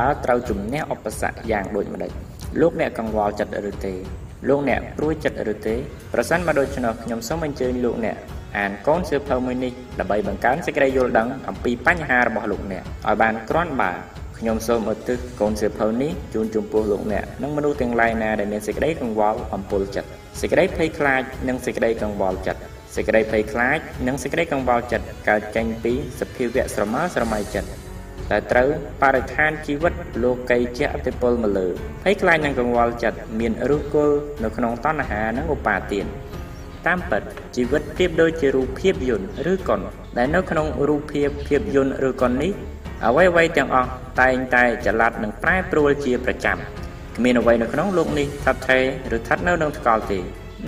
តើត្រូវជំនះឧបសគ្គយ៉ាងដូចម្តេចលោកអ្នកកង្វល់ចិត្តឬទេលោកអ្នកព្រួយចិត្តឬទេប្រសិនបើដូច្នោះខ្ញុំសូមអញ្ជើញលោកអ្នកអានកូនសៀវភៅមួយនេះដើម្បីបង្កើនសេចក្តីយល់ដឹងអំពីបញ្ហារបស់លោកអ្នកឲ្យបានគ្រាន់បើខ្ញុំសូមឧទ្ទិសកូនសៀវភៅនេះជូនចំពោះលោកអ្នកនិងមនុស្សទាំងឡាយណាដែលមានសេចក្តីកង្វល់អំពុលចិត្តសេចក្តីភ័យខ្លាចនិងសេចក្តីកង្វល់ចិត្តសេចក្តីភ័យខ្លាចនិងសេចក្តីកង្វល់ចិត្តកើតចេញពីសភាវៈស្រមើស្រមៃចិត្ត ដែលត្រូវបរិស្ថានជីវិតលោកីជាអតិពលមកលើភ័យខ្លាចនិងកង្វល់ចិត្តមានឫសគល់នៅក្នុងតណ្ហានិងឧបាទានតាមពិតជីវិតប្រៀបដូចជារូបភាពយន្តឬកុនដែលនៅក្នុងរូបភាពភាពយន្តឬកុននេះអ្វីៗទាំងអស់តែងតែចល័តនិងប្រែប្រួលជាប្រចាំគ្មានអ្វីនៅក្នុងលោកនេះស្ថិតថេរឬស្ថិតនៅនឹងថ្កល់ទេ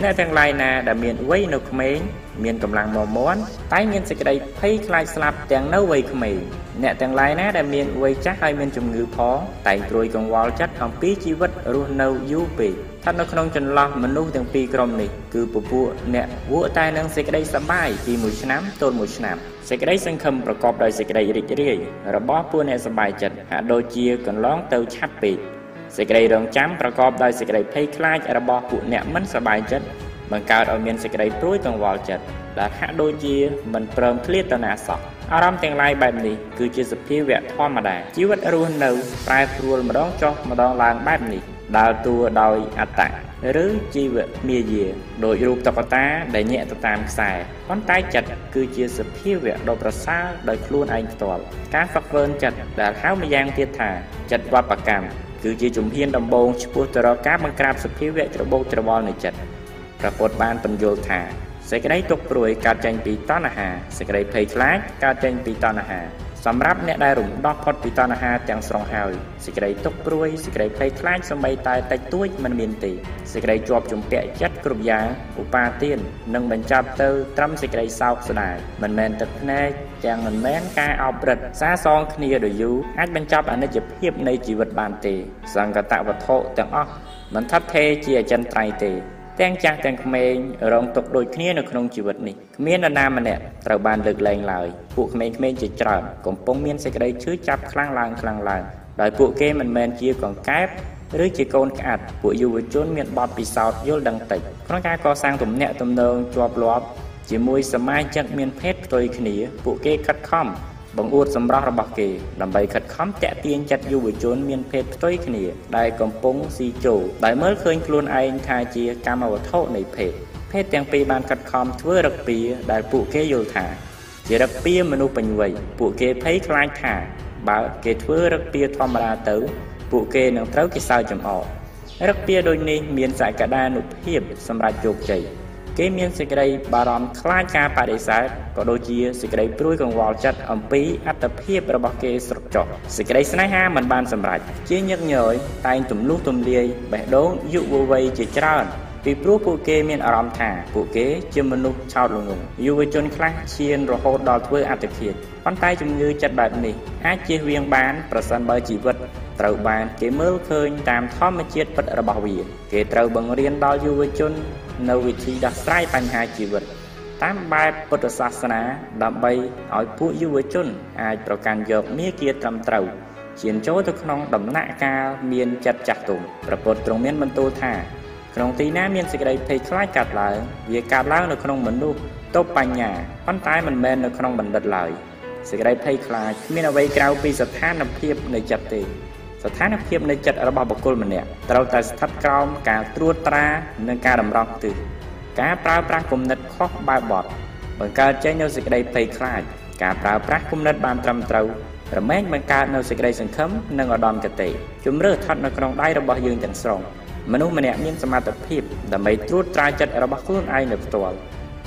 អ្នកទាំងឡាយណាដែលមានវ័យនៅក្មេងមានកម្លាំងមាំមាន់តែមានសេចក្តីភ័យខ្លាចស្លាប់ទាំងនៅវ័យក្មេងអ្នកទាំងឡាយណាដែលមានវ័យចាស់ហើយមានជំងឺផងតែងព្រួយកង្វល់ចិត្តអំពីជីវិតរស់នៅយូរពេកស្ថិតនៅក្នុងចន្លោះមនុស្សទាំងពីរក្រុមនេះគឺពពួកអ្នកវក់តែនឹងសេចក្តីសប្បាយពីមួយឆ្នាំទល់មួយឆ្នាំសេចក្តីសង្ឃឹមប្រកបដោយសេចក្តីរីករាយរបស់ពួកអ្នកសប្បាយចិត្តហាក់ដូចជាកន្លងទៅឆាប់ពេក សេចក្តីរងចាំប្រកបដោយសេចក្តីភ័យខ្លាចរបស់ពួកអ្នកមិនសប្បាយចិត្តបង្កើតឲ្យមានសេចក្តីព្រួយកង្វល់ចិត្តដែលហាក់ដូចជាមិនព្រមឃ្លាតទៅណាសោះអារម្មណ៍ទាំងឡាយបែបនេះគឺជាសភាវៈធម្មតាជីវិតរស់នៅប្រែប្រួលម្ដងចុះម្ដងឡើងបែបនេះដើរតួដោយអត្តៈឬជីវមាយាដោយរូបតុក្កតាដែលញាក់ទៅតាមខ្សែប៉ុន្តែចិត្តគឺជាសភាវៈដ៏ប្រសើរដោយខ្លួនឯងផ្ទាល់ការហ្វឹកហ្វឺនចិត្តដែលហៅម្យ៉ាងទៀតថាចិត្តវបកម្ម គឺជាជំហានដំបូងឆ្ពោះទៅរកការបង្ក្រាបសភាវៈច្របូកច្របល់នៃចិត្តព្រះពុទ្ធបានបញ្យល់ថាសេចក្តីទុក្ខព្រួយកើតចេញពីតណ្ហាសេចក្តីភ័យខ្លាចកើតចេញពីតណ្ហា សម្រាប់អ្នកដែលរំដោះផុតពីតណ្ហាទាំងស្រុងហើយសេចក្តីទុក្ខព្រួយសេចក្តីភ័យខ្លាចសម្បីតែតិចតួចមិនមានទេសេចក្តីជាប់ជំពាក់ចិត្តគ្រប់យ៉ាងឧបាទាននឹងបញ្ចប់ទៅត្រឹមសេចក្តីសោកស្ដាយមិនមែនទឹកភ្នែកទាំងមិនមែនការអោបរឹតសាសងគ្នាដ៏យូរអាចបញ្ចប់អនិច្ចភាពនៃជីវិតបានទេសង្កតវត្ថុទាំងអស់មិនថិតថេរជាអចិន្ត្រៃយ៍ទេ ទាំងចាស់ទាំងក្មេងរងទុកដូចគ្នានៅក្នុងជីវិតនេះគ្មាននរណាម្នាក់ត្រូវបានលើកលែងឡើយពួកក្មេងៗជាច្រើនកំពុងមានសេចក្តីឈឺចាប់ខ្លាំងឡើងខ្លាំងឡើងដោយពួកគេមិនមែនជាកង្កែបឬជាកូនក្អាត់ពួកយុវជនមានបទពិសោធន៍យល់ដឹងតិចក្នុងការកសាងទំនាក់ទំនងជាប់លាប់ជាមួយសមាជិកមានភេទផ្ទុយគ្នា ពួកគេខិតខំ បង្អួតសម្រស់របស់គេដើម្បីខិតខំតាក់ទាញចិត្តយុវជនមានភេទផ្ទុយគ្នា ដែលកំពុងស៊ីចូលដែលមើលឃើញខ្លួនឯងថាជាកម្មវត្ថុនៃភេទភេទទាំងពីរបានខិតខំធ្វើរឹកពីដែលពួកគេយល់ថា ជារឹកពីមនុស្សពេញវ័យពួកគេភ័យខ្លាចថា បើគេធ្វើរឹកពីធម្មតាទៅ ពួកគេនឹងត្រូវគេសើចចំអករឹកពីដូចនេះមានសក្តានុភាពសម្រាប់ជោគជ័យ គេមានសេចក្តីបារម្ភខ្លាចការបដិសេធក៏ដូចជាសេចក្តីព្រួយកង្វល់ចិត្តអំពីអត្តភាពរបស់គេស្រកចុះសេចក្តីស្នេហាមិនបានសម្រេចជាញឹកញយតែងទំលុះទំលាយបេះដូងយុវវ័យជាច្រើនពីព្រោះពួកគេមានអារម្មណ៍ថាពួកគេជាមនុស្សឆោតល្ងង់យុវជនខ្លះឈានរហូតដល់ធ្វើអត្តឃាតប៉ុន្តែជំងឺចិត្តបែបនេះអាចជៀសវាងបានប្រសិនបើជីវិត ត្រូវបានគេមើលឃើញតាមធម្មជាតិពិតរបស់វា គេត្រូវបង្រៀនដល់យុវជននៅវិធីដោះស្រាយបញ្ហាជីវិត តាមបែបពុទ្ធសាសនាដើម្បីឲ្យពួកយុវជនអាចប្រកាន់យកមាគ៌ាត្រឹមត្រូវឈានចូលទៅក្នុងដំណាក់កាលមានចិត្តចាស់ទុំប្រពុតទ្រង់មានបន្ទូលថាក្នុងទីណាមានសេចក្តីភ័យខ្លាចកាត់ឡើងវាកើតឡើងនៅក្នុងមនុស្សតបបញ្ញាប៉ុន្តែមិនមែននៅក្នុងបណ្ឌិតឡើយសេចក្តីភ័យខ្លាចគ្មានអ្វីក្រៅពីស្ថានភាពនៃចិត្តទេ ស្ថានភាពនៃចិត្តរបស់បុគ្គលម្នាក់ត្រូវតែស្ថិតក្រោមការត្រួតត្រានិងការតម្រង់ទិសការប្រើប្រាស់គំនិតខុសបែបបទបង្កើតចេញនូវសេចក្តីភ័យខ្លាចការប្រើប្រាស់គំនិតបានត្រឹមត្រូវរមែងបង្កើតនូវសេចក្តីសង្ឃឹមនិងឧត្តមគតិជំរឿស្ថិតនៅក្នុងដៃរបស់យើងទាំងស្រុងមនុស្សម្នាក់មានសមត្ថភាពដើម្បីត្រួតត្រាចិត្តរបស់ខ្លួនឯងនៅផ្ទាល់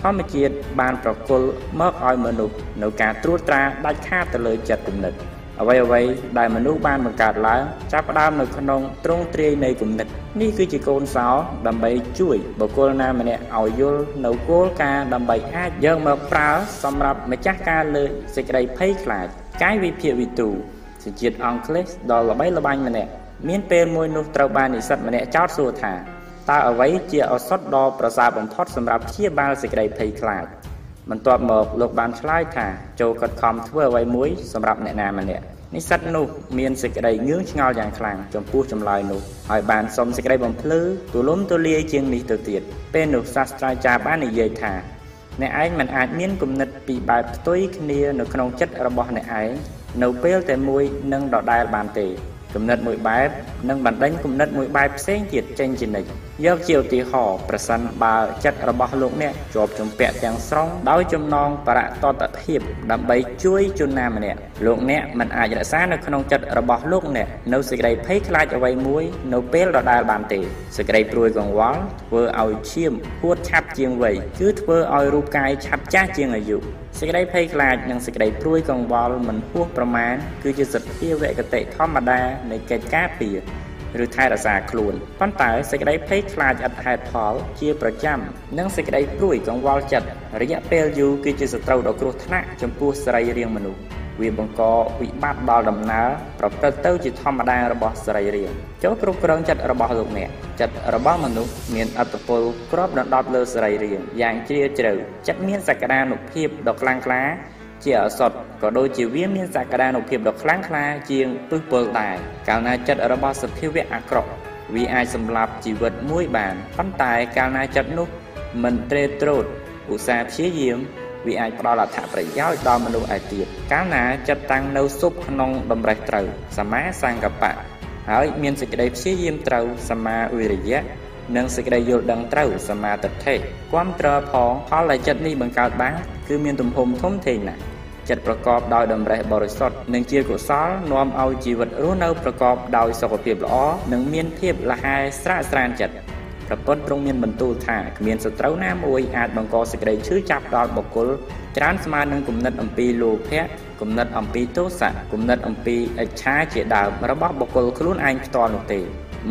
ធម្មជាតិបានប្រគល់មកឲ្យមនុស្សនៅការត្រួតត្រាដាច់ខាតទៅលើចិត្តគំនិត អ្វីអ្វីដែលមនុស្សបានបង្កើតឡើងចាប់ផ្ដើមនៅក្នុងទ្រង់ទ្រាយនៃគំនិតនេះគឺជាកូនសោដើម្បីជួយបុគ្គលណាម្នាក់ឲ្យយល់នៅគោលការណ៍ដើម្បីអាចយកមកប្រើសម្រាប់ម្ចាស់ការលើសេចក្តីភ័យខ្លាចកាយវិភាគវិទូសជាតិអង់គ្លេសដ៏ល្បីល្បាញម្នាក់មានពេលមួយនោះត្រូវបាននិស្សិតម្នាក់ចោទសួរថាតើអ្វីជាឱសថដ៏ប្រសើរបំផុតសម្រាប់ព្យាបាលសេចក្តីភ័យខ្លាច បន្ទាប់មកលោកបានឆ្លើយថាចូលកត់ខំធ្វើអ្វីមួយសម្រាប់អ្នកណាម្នាក់និស្សិតនោះមានសេចក្តីងឿងឆ្ងល់យ៉ាងខ្លាំងចំពោះចម្លើយនោះហើយបានសុំសេចក្តីបំភ្លឺទូលំទូលាយជាងនេះទៅទៀតពេលនោះសាស្ត្រាចារ្យបាននិយាយថាអ្នកឯងមិនអាចមានគំនិតពីបែបផ្ទុយគ្នានៅក្នុងចិត្តរបស់អ្នកឯងនៅពេលតែមួយនឹងដដែលបានទេគំនិតមួយបែបនិងបណ្ដេញគំនិតមួយបែបផ្សេងទៀតចេញជានិច្ច យកជាឧទាហរណ៍ប្រសិនបើចិត្តរបស់លោកអ្នកជាប់ជំពាក់ទាំងស្រុងដោយចំណងបរតតភាពដើម្បីជួយជនណាម្នាក់លោកអ្នកមិនអាចរក្សានៅក្នុងចិត្តរបស់លោកអ្នកនៅសេចក្តីភ័យខ្លាចអ្វីមួយនៅពេលដដែលបានទេសេចក្តីព្រួយកង្វល់ធ្វើឲ្យឈាមហួតឆាប់ជាងវ័យគឺធ្វើឲ្យរូបកាយឆាប់ចាស់ជាងអាយុសេចក្តីភ័យខ្លាចនិងសេចក្តីព្រួយកង្វល់មិនហួសប្រមាណគឺជាសទ្ធាវគតិធម្មតានៃកិច្ចការពារ ឬថែរក្សាខ្លួនប៉ុន្តែសេចក្តីភ័យខ្លាចឥតហេតុផលជាប្រចាំនិងសេចក្តីព្រួយកង្វល់ចិត្តរយៈពេលយូរគឺជាសត្រូវដ៏គ្រោះថ្នាក់ចំពោះសរីរាង្គមនុស្សវាបង្កវិបត្តិដល់ដំណើរប្រព្រឹត្តទៅជាធម្មតារបស់សរីរាង្គចូលគ្រប់គ្រងចិត្តរបស់លោកអ្នកចិត្តរបស់មនុស្សមានអត្តពលគ្របដណ្ដប់លើសរីរាង្គយ៉ាងជ្រាលជ្រៅចិត្តមានសក្តានុភាពដ៏ខ្លាំងក្លា ជាអសត់ក៏ដូចជាវាមានសក្តានុភាពដ៏ខ្លាំងក្លាជាងពឹសពលដែរកាលណាចិត្តរបស់សភាវៈអាក្រក់វាអាចសម្លាប់ជីវិតមួយបានប៉ុន្តែកាលណាចិត្តនោះមិនត្រេតត្រោតឧស្សាហ៍ព្យាយាមវាអាចផ្ដល់អត្ថប្រយោជន៍ដល់មនុស្សឯទៀតកាលណាចិត្តតាំងនៅសុបក្នុងតម្រេះត្រូវសមាសង្កបៈហើយមានសេចក្តីព្យាយាមត្រូវសមាវិរិយៈនិងសេចក្តីយល់ដឹងត្រូវសមាទិដ្ឋិគាំទ្រផងផលដែលចិត្តនេះបង្កើតបានគឺមានទំហំធំធេងណាស់ ចិត្តប្រកបដោយតម្រេះបរិសុទ្ធនិងជាកុសលនាំឲ្យជីវិតរស់នៅប្រកបដោយសុខភាពល្អនិងមានភាពលហែស្រាកស្រានចិត្តប្រពុតទ្រង់មានបន្ទូលថាគ្មានសត្រូវណាមួយអាចបង្កសេចក្តីឈឺចាប់ដល់បុគ្គលច្រើនស្មើនឹងគំនិតអំពីលោភៈគំនិតអំពីទោសៈគំនិតអំពីអិច្ឆាជាដើមរបស់បុគ្គលខ្លួនឯងផ្ទាល់នោះទេ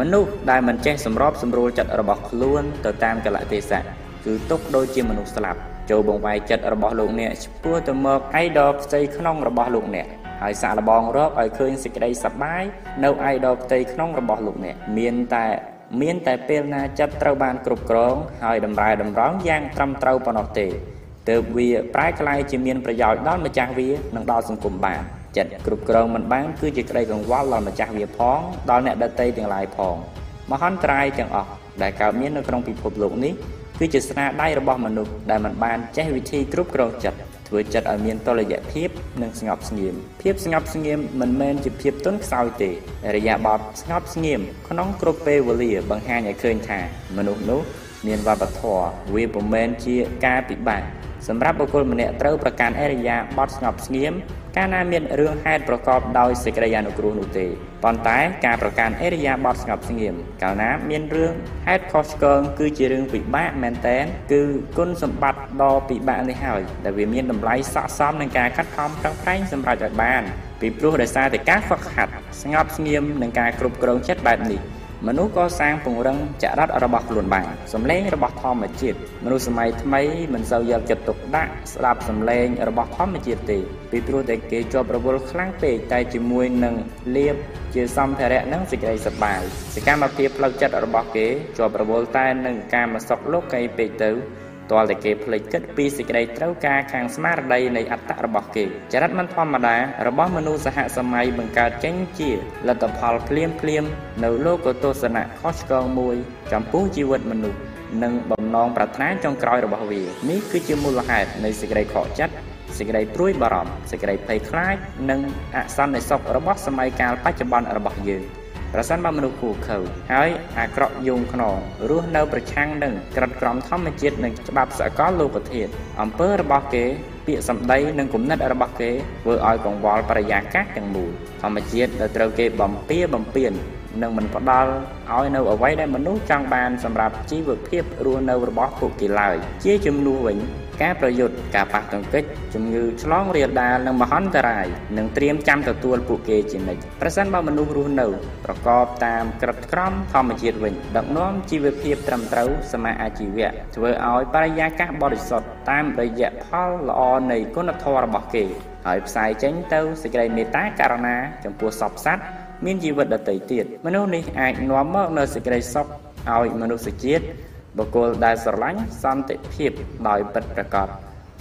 មនុស្សដែលមិនចេះសម្របសម្រួលចិត្តរបស់ខ្លួនទៅតាមកលៈទេសៈគឺទុកដូចជាមនុស្សស្លាប់ ចូលបង្វាយចិត្តរបស់លោកអ្នកឆ្ពោះទៅមកអៃដលផ្ទៃក្នុងរបស់លោកអ្នកហើយសាកល្បងរកឲ្យឃើញសេចក្តីសប្បាយនៅអៃដលផ្ទៃក្នុងរបស់លោកអ្នកមានតែមានតែពេលណាចិត្តត្រូវបានគ្រប់គ្រងហើយតម្រែតម្រង់យ៉ាងត្រឹមត្រូវប៉ុណ្ណោះទេទើបវាប្រែក្លាយជាមានប្រយោជន៍ដល់ម្ចាស់វានិងដល់សង្គមបានចិត្តគ្រប់គ្រងមិនបានគឺជាក្តីកង្វល់ដល់ម្ចាស់វាផងដល់អ្នកដទៃទាំងឡាយផងមហន្តរាយទាំងអស់ដែលកើតមាននៅក្នុងពិភពលោកនេះ គឺជាស្នាដៃរបស់មនុស្សដែលមិនបានចេះវិធីគ្រប់គ្រងចិត្តធ្វើចិត្តឲ្យមានតុល្យភាពនិងស្ងប់ស្ងៀមភាពស្ងប់ស្ងៀមមិនមែនជាភាពទន់ខ្សោយទេរយៈបបស្ងប់ស្ងៀមក្នុងគ្រប់ពេលវេលាបង្ហាញឲ្យឃើញថាមនុស្សនោះមានវប្បធម៌វាពុំមែនជាការពិបាកសម្រាប់បុគ្គលម្នាក់ត្រូវប្រកាន់អរិយាបទស្ងប់ស្ងៀម កាលណាមានរឿងហេតុប្រកបដោយសេចក្តីអនុគ្រោះនោះទេប៉ុន្តែការប្រកាន់អរិយាបទស្ងប់ស្ងៀមកាលណាមានរឿងហេតុខុសឆ្គងគឺជារឿងពិបាកមែនតែនគឺគុណសម្បត្តិដ៏ពិបាកនេះហើយដែលវាមានតម្លៃស័ក្តិសមនឹងការខិតខំប្រឹងប្រែងសម្រាប់ឲ្យបានពីព្រោះដោយសារតែការហ្វឹកហាត់ស្ងប់ស្ងៀមនិងការគ្រប់គ្រងចិត្តបែបនេះ មនុស្សក៏សាងពង្រឹងចរិតរបស់ខ្លួនបានសំឡេងរបស់ធម្មជាតិមនុស្សសម័យថ្មីមិនសូវយកចិត្តទុកដាក់ស្ដាប់សំឡេងរបស់ធម្មជាតិទេពីព្រោះតែគេជាប់រវល់ខ្លាំងពេកតែជាមួយនឹងលៀបជាសម្ភារៈនិងសេចក្តីសប្បាយសកម្មភាពផ្លូវចិត្តរបស់គេជាប់រវល់តែនឹងការមកសុខលោកីពេកទៅ ទាល់តែគេភ្លេចគិតពីសេចក្តីត្រូវការខាងស្មារតីនៃអត្តៈរបស់គេចរិតមិនធម្មតារបស់មនុស្សសហសម័យបង្កើតចេញជាលទ្ធផលភ្លាមភ្លាមនៅលោកទស្សនៈខុសឆ្គងមួយចំពោះជីវិតមនុស្សនិងបំណងប្រាថ្នាចុងក្រោយរបស់វានេះគឺជាមូលហេតុនៃសេចក្តីខកចិត្តសេចក្តីព្រួយបារម្ភសេចក្តីភ័យខ្លាចនិងអសន្តិសុខរបស់សម័យកាលបច្ចុប្បន្នរបស់យើង ប្រសិនបើមនុស្សគូខើហើយអាក្រក់យងខ្នងរស់នៅប្រឆាំងនឹងក្រិតក្រមធម្មជាតិនិងច្បាប់សកលលោកធាតុអំពើរបស់គេពាក្យសម្ដីនិងគំនិតរបស់គេធ្វើឲ្យកង្វល់បរិយាកាសទាំងមូលធម្មជាតិដែលត្រូវគេបំពៀបំពៀននិងមិនផ្ដល់ ឲ្យនៅអ្វីដែលមនុស្សចង់បានសម្រាប់ជីវភាពរស់នៅរបស់ពួកគេឡើយជាជំនួសវិញការប្រយុទ្ធការប៉ះទង្គិចជំងឺឆ្លងរាលដាលនិងមហន្តរាយនឹងត្រៀមចាំទទួលពួកគេជានិច្ចប្រសិនបើមនុស្សរស់នៅប្រកបតាមក្រឹតក្រមធម្មជាតិវិញដឹកនាំជីវភាពត្រឹមត្រូវសមាអាជីវៈធ្វើឲ្យបរិយាកាសបរិសុទ្ធតាមរយៈផលល្អនៃគុណធម៌របស់គេហើយផ្សាយចេញទៅសេចក្តីមេត្តាករណាចំពោះសពសត្វ មានជីវិតដទៃទៀតមនុស្សនេះអាចនាំមកនូវសេចក្តីសុខឲ្យមនុស្សជាតិបុគ្គលដែលស្រឡាញ់សន្តិភាពដោយពិតប្រាកដ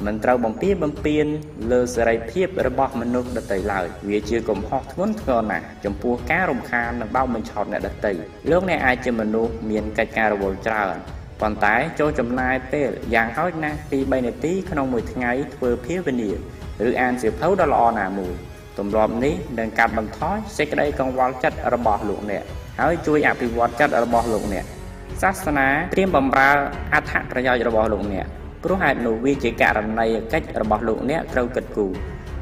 មិនត្រូវបំពៀបំពៀនលើសេរីភាពរបស់មនុស្សដទៃឡើយវាជាកំហុសធ្ងន់ធ្ងរណាស់ចំពោះការរំខាននិងបោកបញ្ឆោតអ្នកដទៃលោកអ្នកអាចជាមនុស្សមានកិច្ចការរវល់ច្រើនប៉ុន្តែចូលចំណាយពេលយ៉ាងហោចណាស់ពី3នាទីក្នុងមួយថ្ងៃធ្វើភាវនាឬអានសៀវភៅដ៏ល្អណាមួយ ទម្លាប់នេះនឹងកាត់បន្ថយសេចក្តីកង្វល់ចិត្តរបស់លោកអ្នកហើយជួយអភិវឌ្ឍចិត្តរបស់លោកអ្នកសាសនាត្រៀមបំរើអត្ថប្រយោជន៍របស់លោកអ្នកព្រោះហេតុនោះវាជាករណីកិច្ចរបស់លោកអ្នកត្រូវគិតគូរ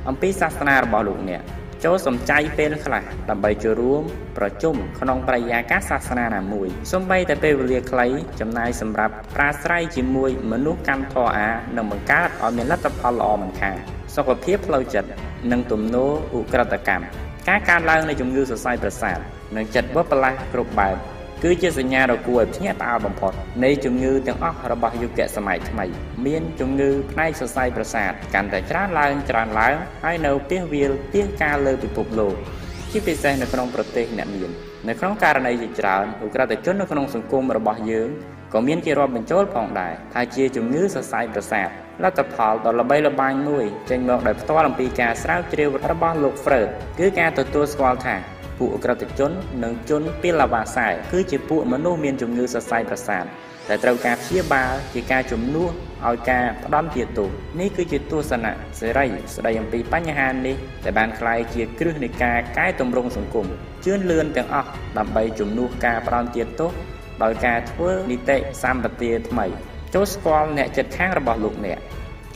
អំពីសាសនារបស់លោកអ្នកចូលសំចៃពេលខ្លះដើម្បីចូលរួមប្រជុំក្នុងបរិយាកាសសាសនាណាមួយសូម្បីតែពេលវេលាខ្លីចំណាយសម្រាប់ប្រាស្រ័យជាមួយមនុស្សកម្មធរអានឹងបង្កើតឲ្យមានលទ្ធផលល្អមិនខានសុខភាពផ្លូវចិត្ត និងទំនោរឧក្រិដ្ឋកម្មការកើនឡើងនៃជំងឺសរសៃប្រសាទនិងចិត្តបបលាស់គ្រប់បែបគឺជាសញ្ញាដ៏គួរឲ្យភ្ញាក់ផ្អើលបំផុតនៃជំងឺទាំងអស់របស់យុគសម័យថ្មី មានជំងឺផ្នែកសរសៃប្រសាទកាន់តែច្រើនឡើងច្រើនឡើងហើយនៅពីសវាលពីសការលើពិភពលោកជាពិសេសនៅក្នុងប្រទេសអ្នកមាននៅក្នុងករណីជាច្រើនឧក្រិដ្ឋជននៅក្នុងសង្គមរបស់យើង ក៏មានគេរាប់បញ្ចូលផងដែរថាជាជំងឺសរសៃប្រសាទលទ្ធផលដ៏ល្បីល្បាញមួយចេញមកដោយផ្ទាល់អំពីការស្រាវជ្រាវរបស់លោក Freud គឺការទទួលស្គាល់ថាពួកអក្រិតជននិងជនពីឡាវ៉ាសែគឺជាពួកមនុស្សមានជំងឺសរសៃប្រសាទដែលត្រូវការព្យាបាលជាការជំនួសឲ្យការផ្ដំទាទោសនេះគឺជាទស្សនៈសេរីស្ដីអំពីបញ្ហានេះដែលបានคล้ายជាគ្រឹះនៃការកែតម្រង់សង្គមជឿនលឿនទាំងអស់ដើម្បីជំនួសការផ្ដំទាទោស ដោយការធ្វើនីតិសម្បទាថ្មីចូលស្គាល់អ្នកចិត្តខាងរបស់លោកអ្នក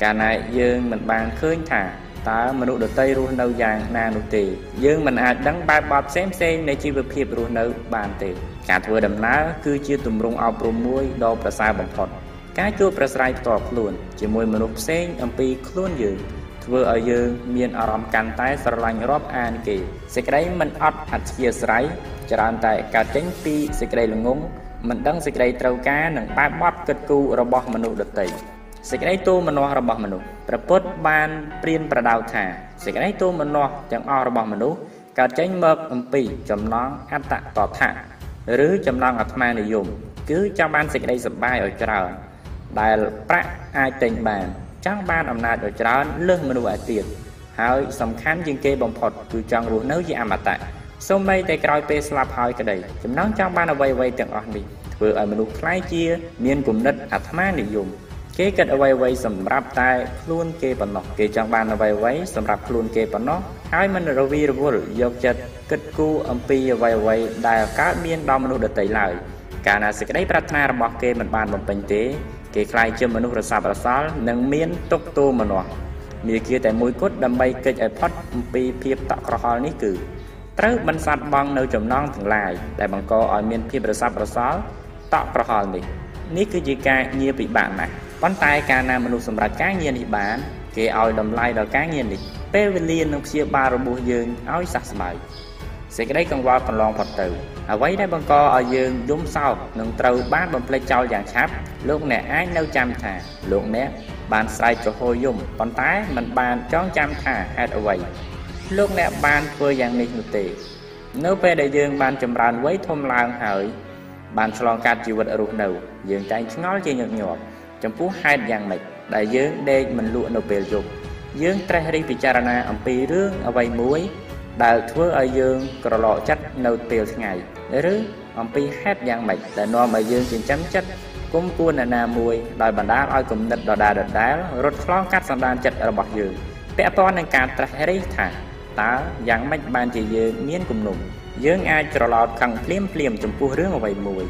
កាលណាយើងមិនបានឃើញថាតើមនុស្សដទៃរស់នៅយ៉ាងណានោះទេ យើងមិនអាចដឹងបែបបទផ្សេងផ្សេងនៃជីវភាពរស់នៅបានទេ ការធ្វើដំណើរគឺជាទម្រង់អប់រំមួយដ៏ប្រសើរបំផុតការជួបប្រស្រ័យផ្ទាល់ខ្លួនជាមួយមនុស្សផ្សេងអំពីខ្លួនយើងធ្វើឲ្យយើងមានអារម្មណ៍កាន់តែស្រឡាញ់រាប់អានគេសេចក្តីមិនអត់អធិស្ឋានច្រើនតែកើតចេញពីសេចក្តីល្ងង មិនដឹងសេចក្តីត្រូវការនិងបែបបទគិតគូររបស់មនុស្សដទៃសេចក្តីទូមនោះរបស់មនុស្សព្រះពុទ្ធបានព្រានប្រដៅថាសេចក្តីទូមនោះទាំងអស់របស់មនុស្សកើតចេញមកអំពីចំណងអត្តតថាឬចំណងអាត្មានិយមគឺចង់បានសេចក្តីសុបាយឲ្យច្រើនដែលប្រាក់អាចទិញបាន ចង់បានអំណាចឲ្យច្រើនលើសមនុស្សឯទៀតហើយសំខាន់ជាងគេបំផុតគឺចង់រស់នៅជាអមតៈ សូម្បីតែក្រោយពេលស្លាប់ហើយក្តីចំណងចង់បានអ្វីៗទាំងអស់នេះធ្វើឲ្យមនុស្សខ្លាយជា មានគំនិតអាត្មានិយមគេគិតអ្វីៗសម្រាប់តែខ្លួនគេប៉ុណ្ណោះគេចង់បានអ្វីៗសម្រាប់ខ្លួនគេប៉ុណ្ណោះហើយមិនរវីរវល់យកចិត្តគិតគូរអំពីអ្វីៗដែលកើតមានដល់មនុស្សដទៃឡើយកាលណាសេចក្តីប្រាថ្នារបស់គេមិនបានបំពេញទេ គេខ្លាយជាមនុស្សរសាប់រសល់និងមានទុកទោមនោះមាគ៌ាតែមួយគត់ដើម្បីកិច្ចឲ្យផុតអំពីភាពតក់ក្រហល់នេះគឺ ត្រូវបន្សាត់បងនៅចំណងទាំងឡាយដែលបង្កឲ្យមានភាពរសាប់រសល់តក់ក្រហល់នេះនេះគឺជាការងារពិបាកណាស់ប៉ុន្តែកាលណាមនុស្សសម្រាប់ការងារនេះបានគេឲ្យតម្លៃដល់ការងារនេះពេលវេលានឹងព្យាបាលរបួសយើងឲ្យសះស្បើយសេចក្តីកង្វល់កន្លងផុតទៅអ្វីដែលបង្កឲ្យយើងយំសោកនឹងត្រូវបានបំភ្លេចចោលយ៉ាងឆាប់លោកអ្នកអាចនៅចាំថាលោកអ្នកបានស្រែកចំហយំប៉ុន្តែមិនបានចងចាំថាហេតុអ្វី លោកអ្នកបានធ្វើយ៉ាងនេះនោះទេ នៅពេលដែលយើងបានចម្រើនវ័យធំឡើងហើយបានឆ្លងកាត់ជីវិតរស់នៅ យើងតែងឆ្ងល់ជាញឹកញាប់ចំពោះហេតុយ៉ាងម៉េចដែលយើងដេកមិនលក់នៅពេលយប់យើងត្រេះរិះពិចារណាអំពីរឿងអ្វីមួយ ដែលធ្វើឲ្យយើងក្រឡកចិត្តនៅពេលថ្ងៃឬអំពីហេតុយ៉ាងម៉េចដែលនាំឲ្យយើងចិញ្ចឹមចិត្តគុំគួនអ្នកណាមួយដោយបណ្ដាលឲ្យគំនិតដដែលដដែលរត់ឆ្លងកាត់សន្តានចិត្តរបស់យើងពាក់ព័ន្ធនឹងការត្រេះរិះថា តើយ៉ាងម៉េចបានជាយើងមានគំនុំយើងអាចច្រឡោតខឹងភ្លាមភ្លាមចំពោះរឿងអ្វីមួយ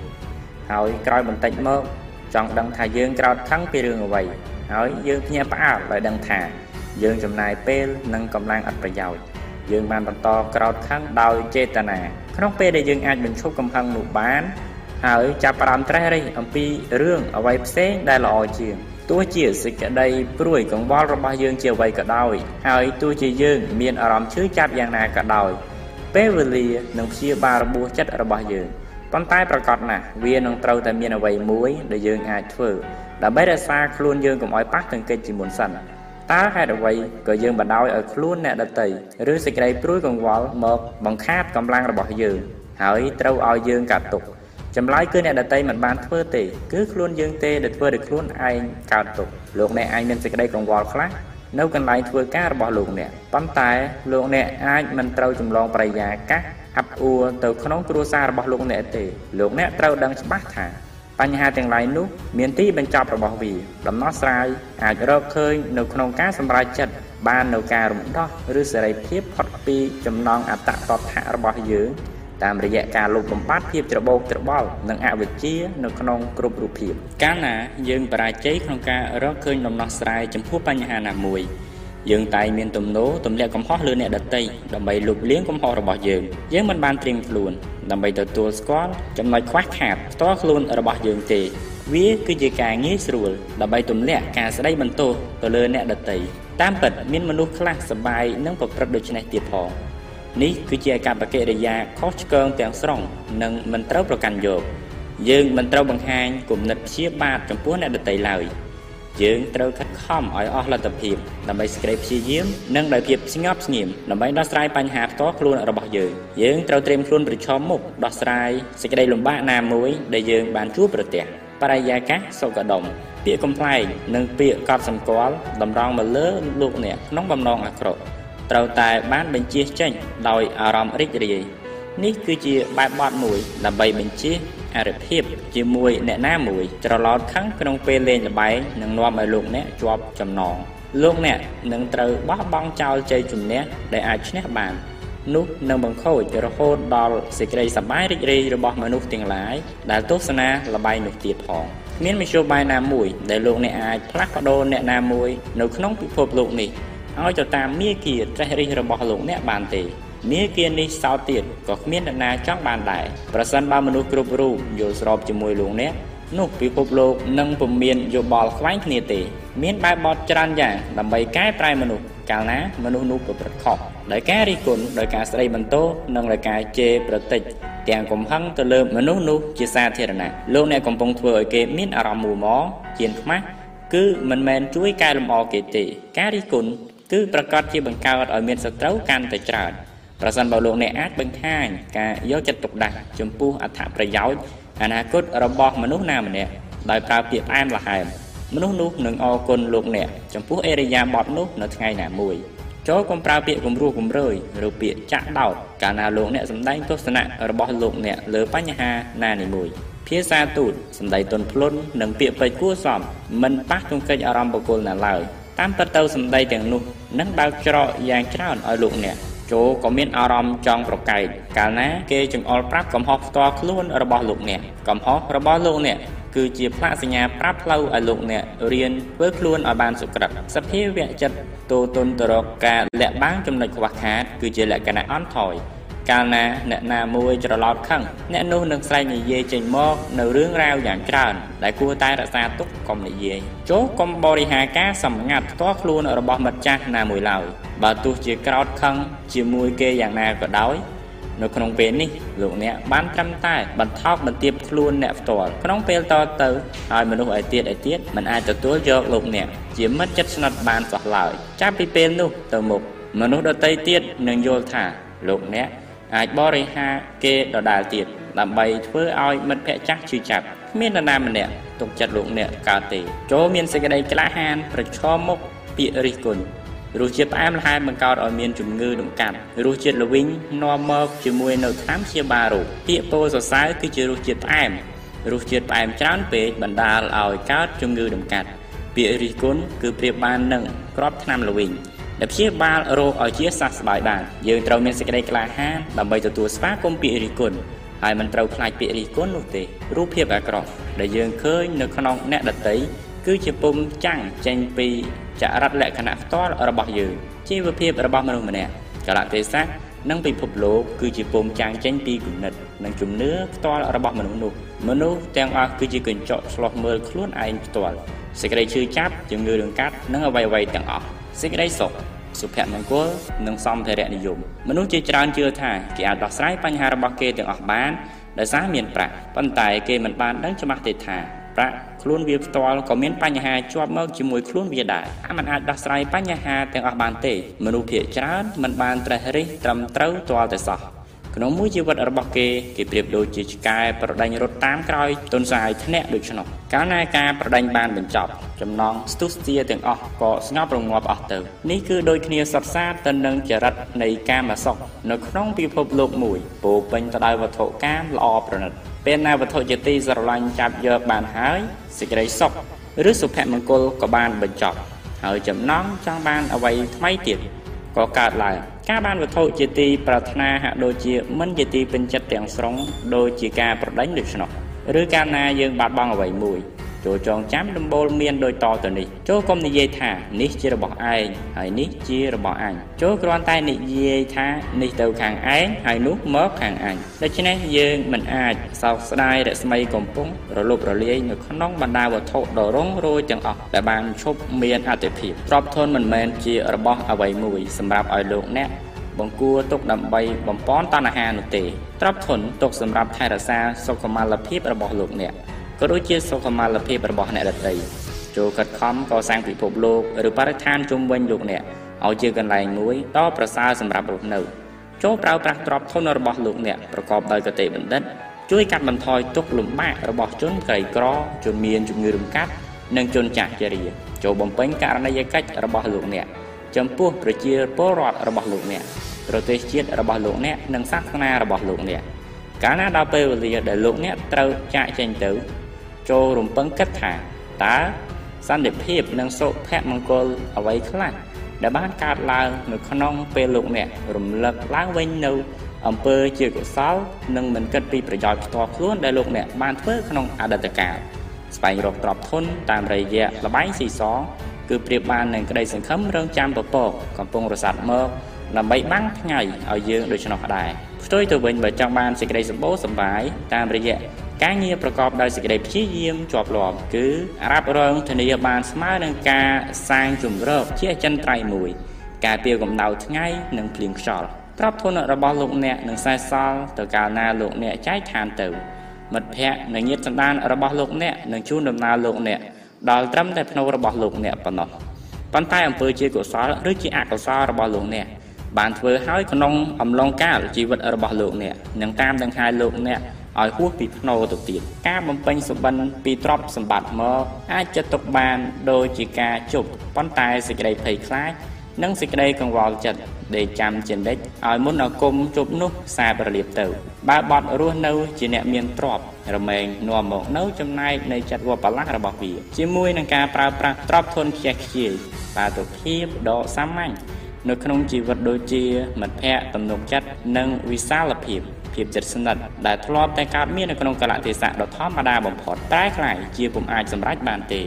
ហើយក្រោយបន្តិចមកចង់ដឹងថាយើងក្រោតខឹងពីរឿងអ្វីហើយយើងភ្ញាក់ផ្អើលដោយដឹងថា យើងចំណាយពេលនិងកម្លាំងអត់ប្រយោជន៍យើងបានបន្តក្រោតខឹងដោយចេតនាក្នុងពេលដែលយើងអាចបញ្ឈប់កំហឹងនោះបាន ហើយចាប់ផ្ដើមត្រេះរិះអំពីរឿងអ្វីផ្សេងដែលល្អជាង ទោះជាសេចក្តីព្រួយកង្វល់របស់យើងជាអ្វីក៏ដោយ ហើយទោះជាយើងមានអារម្មណ៍ឈឺចាប់យ៉ាងណាក៏ដោយពេលវេលានឹងព្យាបាលរបួសចិត្តរបស់យើងប៉ុន្តែប្រកាសណាស់វានឹងត្រូវតែមានអ្វីមួយដែលយើងអាចធ្វើដើម្បីរក្សាខ្លួនយើងកុំឲ្យប៉ះទង្គិចជាមុនសិនតើហេតុអ្វីក៏យើងបដ ாய் ឲ្យខ្លួនអ្នកដតីឬសេចក្តីព្រួយកង្វល់មកបង្ខាតកម្លាំងរបស់យើងហើយត្រូវឲ្យយើងកាត់ទុក ចម្លើយគឺអ្នកដតីមិនបានធ្វើទេគឺខ្លួនយើងទេដែលធ្វើឲ្យខ្លួនឯងកើតទុក្ខលោកអ្នកឯងមានសេចក្តីកង្វល់ខ្លះនៅកន្លែងធ្វើការរបស់លោកអ្នកប៉ុន្តែលោកអ្នកអាចមិនត្រូវចម្លងប្រយាកាសអាប់អួរទៅក្នុងគ្រួសាររបស់លោកអ្នកទេលោកអ្នកត្រូវដឹងច្បាស់ថាបញ្ហាទាំងឡាយនោះមានទីបញ្ចប់របស់វាដំណោះស្រាយអាចរកឃើញនៅក្នុងការសម្រេចចិត្តបាននៅការរំដោះឬសេរីភាពផុតពីចំណងអត្តតថៈរបស់យើង តាមរយៈការលុបបំបាត់ភាពច្របូកច្របល់និងអវិជ្ជានៅក្នុងគ្រប់រូបភាពកាលណាយើងបរាជ័យក្នុងការរកឃើញដំណោះស្រាយចំពោះបញ្ហាណាមួយយើងតែងមានទំនោរទម្លាក់កំហុសលើអ្នកដទៃដើម្បីលុបលាងកំហុសរបស់យើងយើងមិនបានត្រៀមខ្លួនដើម្បីទទួលស្គាល់ចំណុចខ្វះខាតផ្ទាល់ខ្លួនរបស់យើងទេ វាគឺជាការងាយស្រួលដើម្បីទម្លាក់ការស្ដីបន្ទោសទៅលើអ្នកដទៃតាមពិតមានមនុស្សខ្លះសប្បាយនឹងប្រព្រឹត្តដូច្នេះទៀតផង នេះគឺជាកប្បកិរិយាខុសឆ្គងទាំងស្រុងនិងមិនត្រូវប្រកាន់យកយើងមិនត្រូវបង្ហាញគំនិតព្យាបាទចំពោះអ្នកដទៃឡើយយើងត្រូវខិតខំឲ្យអស់លទ្ធភាពដើម្បីសេចក្តីព្យាយាមនិងដោយភាពស្ងប់ស្ងៀមដើម្បីដោះស្រាយបញ្ហាផ្ទាល់ខ្លួនរបស់យើងយើងត្រូវត្រៀមខ្លួនប្រឈមមុខដោះស្រាយសេចក្តីលំបាកណាមួយដែលយើងបានជួបប្រទះបរិយាកាសសុខដុមពាក្យកំ pl ែងនិងពាក្យកត់សម្គាល់តម្រង់មកលើលោកអ្នកក្នុងបំណងអាក្រក់ ត្រូវតែបានបញ្ជាចេញដោយអារម្មណ៍រីករាយនេះគឺជាបែបបទមួយដើម្បីបញ្ជាអរិភាពជាមួយអ្នកណាមួយត្រឡោតខឹងក្នុងពេលលេងល្បែងនឹងនាំឲ្យលោកអ្នកជាប់ចំណងលោកអ្នកនឹងត្រូវបោះបង់ចោលជ័យជំនះដែលអាចឈ្នះបាននោះនឹងបង្ខូចរហូតដល់សេចក្តីសប្បាយរីករាយរបស់មនុស្សទាំងឡាយដែលទស្សនាល្បែងនោះទៀតផងមានមធ្យោបាយណាមួយដែលលោកអ្នកអាចផ្លាស់ប្ដូរអ្នកណាមួយនៅក្នុងពិភពលោកនេះ ឲ្យទៅតាមមាគ៌ាត្រេះរិះរបស់លោកអ្នកបានទេមាគ៌ានេះសោតទៀតក៏គ្មានអ្នកណាចង់បានដែរប្រសិនបើមនុស្សគ្រប់រូបយល់ស្របជាមួយលោកអ្នកនោះពិភពលោកនឹងពុំមានយោបល់ខ្វែងគ្នាទេ មានបែបបទច្រើនយ៉ាងដើម្បីកែប្រែមនុស្សកាលណាមនុស្សនោះប្រព្រឹត្តខុសដោយការរិះគន់ដោយការស្ដីបន្ទោសនិងដោយការជេរប្រតិចទាំងកំហឹងទៅលើមនុស្សនោះជាសាធារណៈលោកអ្នកកំពុងធ្វើឲ្យគេមានអារម្មណ៍មូម៉ជៀនខ្មាស់គឺមិនមែនជួយកែលម្អគេទេ ការរិះគន់ គឺប្រកាសជាបង្កើតឲ្យមានសត្រូវកាន់តែច្រើនប្រសិនបើលោកអ្នកអាចបង្ហាញការយកចិត្តទុកដាក់ចំពោះអត្ថប្រយោជន៍អនាគតរបស់មនុស្សណាម្នាក់ដោយប្រើពាក្យផ្អែមល្ហែមមនុស្សនោះនឹងអរគុណលោកអ្នកចំពោះអេរិយាបថនោះនៅថ្ងៃណាមួយចូលកុំប្រើពាក្យគំរោះគំរើយឬពាក្យចាក់ដោតកាលណាលោកអ្នកសម្ដែងទស្សនៈរបស់លោកអ្នកលើបញ្ហាណានីមួយភាសាទូតសម្ដីទន់ភ្លន់និងពាក្យពេចន៍គួរសមមិនប៉ះទង្គិចអារម្មណ៍បុគ្គលណាឡើយ តាមពិតទៅសម្ដីទាំងនោះនឹងបើកច្រកយ៉ាងច្រើនឲ្យលោកអ្នកចូលក៏មានអារម្មណ៍ចង់ប្រកែកកាលណាគេចង្អុលប្រាប់កំហុសផ្ទាល់ខ្លួនរបស់លោកអ្នកកំហុសរបស់លោកអ្នកគឺជាផ្លាកសញ្ញាប្រាប់ផ្លូវឲ្យលោកអ្នករៀនធ្វើខ្លួនឲ្យបានសុក្រិតសភាវៈចិត្តតូទុនទៅរកការលាក់បាំងចំណុចខ្វះខាតគឺជាលក្ខណៈអន់ថយ កាលណាអ្នកណាមួយច្រឡោតខឹងអ្នកនោះនឹងស្រែកនិយាយចេញមកនៅរឿងរ៉ាវយ៉ាងច្រើនដែលគួរតែរក្សាទុកកុំនិយាយចូលកុំបរិហាការសម្ងាត់ផ្ទាល់ខ្លួនរបស់មិត្តចាស់ណាមួយឡើយបើទោះជាក្រោតខឹងជាមួយគេយ៉ាងណាក៏ដោយនៅក្នុងពេលនេះលោកអ្នកបានត្រឹមតែបន្ថោកបន្ទាបខ្លួនអ្នកផ្ទាល់ក្នុងពេលតទៅហើយមនុស្សឯទៀតឯទៀតមិនអាចទទួលយកលោកអ្នកជាមិត្តចិត្តស្និទ្ធបានសោះឡើយចាប់ពីពេលនោះទៅមុខមនុស្សដទៃទៀតនឹងយល់ថាលោកអ្នក អាចបរិហាគេដដែលទៀតដើម្បីធ្វើឲ្យមិត្តភ័ក្តិចាស់ឈឺចាប់គ្មាននរណាម្នាក់ទុកចិត្តលោកអ្នកកើតទេចូលមានសេចក្តីក្លាហាន ប្រឈមមុខពាក្យរិះគន់រសជាតិផ្អែមល្ហែមបង្កឲ្យមានជំងឺដំកាត់រសជាតិល្វីងនាំមកជាមួយនៅថ្នាំព្យាបាលរោគពាក្យពោលសរសើរគឺជារសជាតិផ្អែមរសជាតិផ្អែមច្រើនពេកបណ្ដាលឲ្យកើតជំងឺដំកាត់ពាក្យរិះគន់គឺប្រៀបបាននឹងគ្រាប់ថ្នាំល្វីង ដែលព្យាបាលរោគឲ្យជាសះស្បើយបានយើងត្រូវមានសេចក្តីក្លាហានដើម្បីទទួលស្វាគមន៍ពាក្យរិះគន់ហើយមិនត្រូវខ្លាចពាក្យរិះគន់នោះទេរូបភាពអាក្រក់ដែលយើងឃើញនៅក្នុងអ្នកដតីគឺជាពុំចាំងចេញពីចរិតលក្ខណៈផ្ទាល់របស់យើងជីវភាពរបស់មនុស្សម្នាក់កលៈទេសៈនិងពិភពលោកគឺជាពុំចាំងចេញពីគំនិតនិងជំនឿផ្ទាល់របស់មនុស្សនោះមនុស្សទាំងអស់គឺជាកញ្ចក់ឆ្លោះមើលខ្លួនឯងផ្ទាល់សេចក្តីឈឺចាប់ជំងឺរង្កាត់និងអ្វីៗទាំងអស់ សេចក្តីសុខសុភមង្គលនិងសម្ភារៈនិយមមនុស្សជាច្រើនជឿថាគេអាចដោះស្រាយបញ្ហារបស់គេទាំងអស់បានដោយសារមានប្រាក់ប៉ុន្តែគេមិនបានដឹងច្បាស់ទេថាប្រាក់ខ្លួនវាផ្ទាល់ក៏មានបញ្ហាជាប់មកជាមួយខ្លួនវាដែរអាមិនអាចដោះស្រាយបញ្ហាទាំងអស់បានទេមនុស្សភាគច្រើនមិនបានត្រេះរិះត្រឹមត្រូវទាល់តែសោះ ក្នុងមួយជីវិតរបស់គេគេប្រៀបដូចជាឆ្កែប្រដេញរត់តាមក្រោយទុនសាយធ្នាក់ដូច្នោះកាលណាការប្រដេញបានបញ្ចប់ចំណងស្ទុះស្ទាទាំងអស់ក៏ស្ងប់រងាប់អស់ទៅនេះគឺដូចគ្នាសត្វសាទៅនឹងចរិតនៃកាមសុខនៅក្នុងពិភពលោកមួយពោពេញទៅដោយវត្ថុកាមល្អប្រណិតពេលណាវត្ថុជាទីស្រឡាញ់ចាប់យកបានហើយសេចក្តីសុខឬសុភមង្គលក៏បានបញ្ចប់ហើយចំណងចង់បានអ្វីថ្មីទៀត ក៏កើតឡើងការបានវត្ថុជាទីប្រាថ្នាហាក់ដូចជាមិនជាទីពេញចិត្តទាំងស្រុងដូចជាការប្រដេញដូច្នោះឬកាលណាយើងបាត់បង់អ្វីមួយ ចូលចងចាំដំបូលមានដូចតទៅនេះចូលកុំនិយាយថានេះជារបស់ឯងហើយនេះជារបស់អញចូលគ្រាន់តែនិយាយថានេះទៅខាងឯងហើយនោះមកខាងអញដូច្នេះយើងមិនអាចសោកស្ដាយរស្មីកំពុងរលប់រលាយនៅក្នុងបណ្ដាវត្ថុដ៏រងរោយទាំងអស់ដែលបានឈប់មានអតិភិបទ្រព្យធនមិនមែនជារបស់អ្វីមួយសម្រាប់ឲ្យលោកអ្នកបង្គួរទុកដើម្បីបំពន់តណ្ហានោះទេទ្រព្យធនទុកសម្រាប់ថែរក្សាសុខុមាលភាពរបស់លោកអ្នក ក៏ដូចជាសុខុមាលភាពរបស់អ្នកដទៃចូលខិតខំកសាងពិភពលោកឬបរិស្ថានជុំវិញលោកអ្នកឲ្យជាកន្លែងមួយដ៏ប្រសើរសម្រាប់រស់នៅចូលប្រើប្រាស់ទ្រព្យធនរបស់លោកអ្នកប្រកបដោយកតេបណ្ឌិតជួយកាត់បន្ថយទុក្ខលំបាករបស់ជនក្រីក្រជនមានជំងឺរំកាត់និងជនចាស់ជរាចូលបំពេញករណីយកិច្ចរបស់លោកអ្នកចំពោះប្រជាពលរដ្ឋរបស់លោកអ្នកប្រទេសជាតិរបស់លោកអ្នកនិងសាសនារបស់លោកអ្នកកាលណាដល់ពេលវេលាដែលលោកអ្នកត្រូវចាកចេញទៅ ចូលរំពឹងគិតថាតើសន្តិភាពនិងសុភមង្គលអ្វីខ្លះដែលបានកើតឡើងនៅក្នុងពេលលោកអ្នករំលឹកឡើងវិញនៅអំពើជាកុសលនិងមិនគិតពីប្រយោជន៍ផ្ទាល់ខ្លួនដែលលោកអ្នកបានធ្វើក្នុងអតីតកាលស្វែងរកទ្រព្យធនតាមរយៈលបែងស៊ីសងគឺប្រៀបបាននឹងក្តីសង្ឃឹមរងចាំពពកកំពុងរសាត់មកដើម្បីបាំងថ្ងៃឲ្យយើងដូច្នោះដែរផ្ទុយទៅវិញបើចង់បានសេចក្តីសម្បូរសប្បាយតាមរយៈ ការងារប្រកបដោយសេចក្តីព្យាយាមជាប់លាប់គឺរ៉ាប់រងធានាបានស្មើនឹងការសាងជំរកជាអចិន្ត្រៃយ៍មួយ ការពារកម្ដៅថ្ងៃនិងភ្លៀងខ្យល់ទ្រព្យធនរបស់លោកអ្នកនឹងសេសសល់ទៅកាលណាលោកអ្នកចែកឋានទៅមិត្តភ័ក្តិនិងញាតិសន្តានរបស់លោកអ្នកនឹងជួនដំណើរលោកអ្នកដល់ត្រឹមតែភ្នូររបស់លោកអ្នកប៉ុណ្ណោះប៉ុន្តែអំពើជាកុសលឬជាអកុសលរបស់លោកអ្នកបានធ្វើឲ្យក្នុងអំឡុងកាលជីវិតរបស់លោកអ្នកនឹងតាមដង្ហែលោកអ្នក ឲ្យហួសពីភ្នោទៅទៀតការបំពេញសុបិនពីទ្រព្យសម្បត្តិមកអាចចាត់ទុកបានដូចជាការជប់ប៉ុន្តែសេចក្តីភ័យខ្លាចនិងសេចក្តីកង្វល់ចិត្តដេកចាំជានិច្ចឲ្យមុនអាគមជប់នោះសាបរលាបទៅបើបត់រស់នៅជាអ្នកមានទ្រព្យរមែងនាំមកនៅចំណែកនៃចិត្តវបលាស់របស់វាជាមួយនឹងការប្រើប្រាស់ទ្រព្យធនខ្ជះខ្ជាយបាតុភិបដ៏សាមញ្ញនៅក្នុងជីវិតដូចជាមិត្តភ័ក្តិទំនុកចិត្តនិងវិសាលភាព ភាពជិតស្និទ្ធដែលធ្លាប់តែកើតមាននៅក្នុងកលៈទេសៈដ៏ធម្មតាបំផុតតែខ្លាយជាពុំអាចសម្រេចបានទេ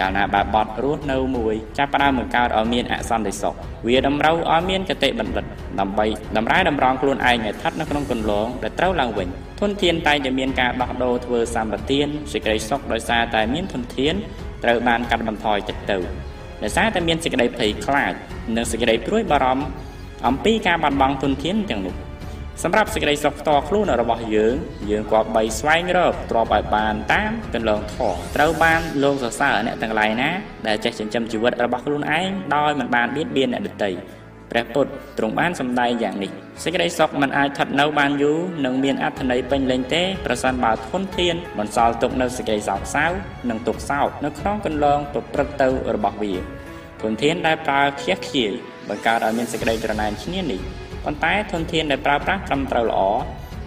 កាលណាបាបត់រស់នៅមួយចាប់ផ្ដើមបង្កើតឲ្យមានអសន្តិសុខវាតម្រូវឲ្យមានកតិបណ្ឌិតដើម្បីតម្រែតម្រង់ខ្លួនឯងឲ្យស្ថិតនៅក្នុងគន្លងដែលត្រូវឡើងវិញធនធានតែតែមានការដោះដូរធ្វើសម្បទានសេចក្តីសុខដោយសារតែមានធនធានត្រូវបានកាត់បន្ថយចិត្តទៅដោយសារតែមានសេចក្តីភ័យខ្លាចនិងសេចក្តីព្រួយបារម្ភអំពីការបាត់បង់ធនធានទាំងនោះ សម្រាប់សេចក្តីសុខផ្ទាល់ខ្លួនរបស់យើង យើងគប្បីស្វែងរកទ្រព្យឲ្យបានតាមកន្លងធម៌ត្រូវបានលោកសរសើរអ្នកទាំងឡាយណាដែលចេះចិញ្ចឹមជីវិតរបស់ខ្លួនឯងដោយមិនបានបៀតបៀនអ្នកដទៃព្រះពុទ្ធទ្រង់បានសម្ដែងយ៉ាងនេះសេចក្តីសុខមិនអាចស្ថិតនៅបានយូរនិងមានអត្ថន័យពេញលេញទេប្រសិនបើធនធានបន្សល់ទុកនៅសេចក្តីសោកសៅនិងទុក្ខសោកនៅក្នុងកន្លងប្រព្រឹត្តទៅរបស់វាធនធានដែលប្រើខ្ជះខ្ជាយបង្កើតឲ្យមានសេចក្តីច្រណែនឈ្នានីស ប៉ុន្តែធនធានដែលប្រើប្រាស់ត្រឹមត្រូវល្អ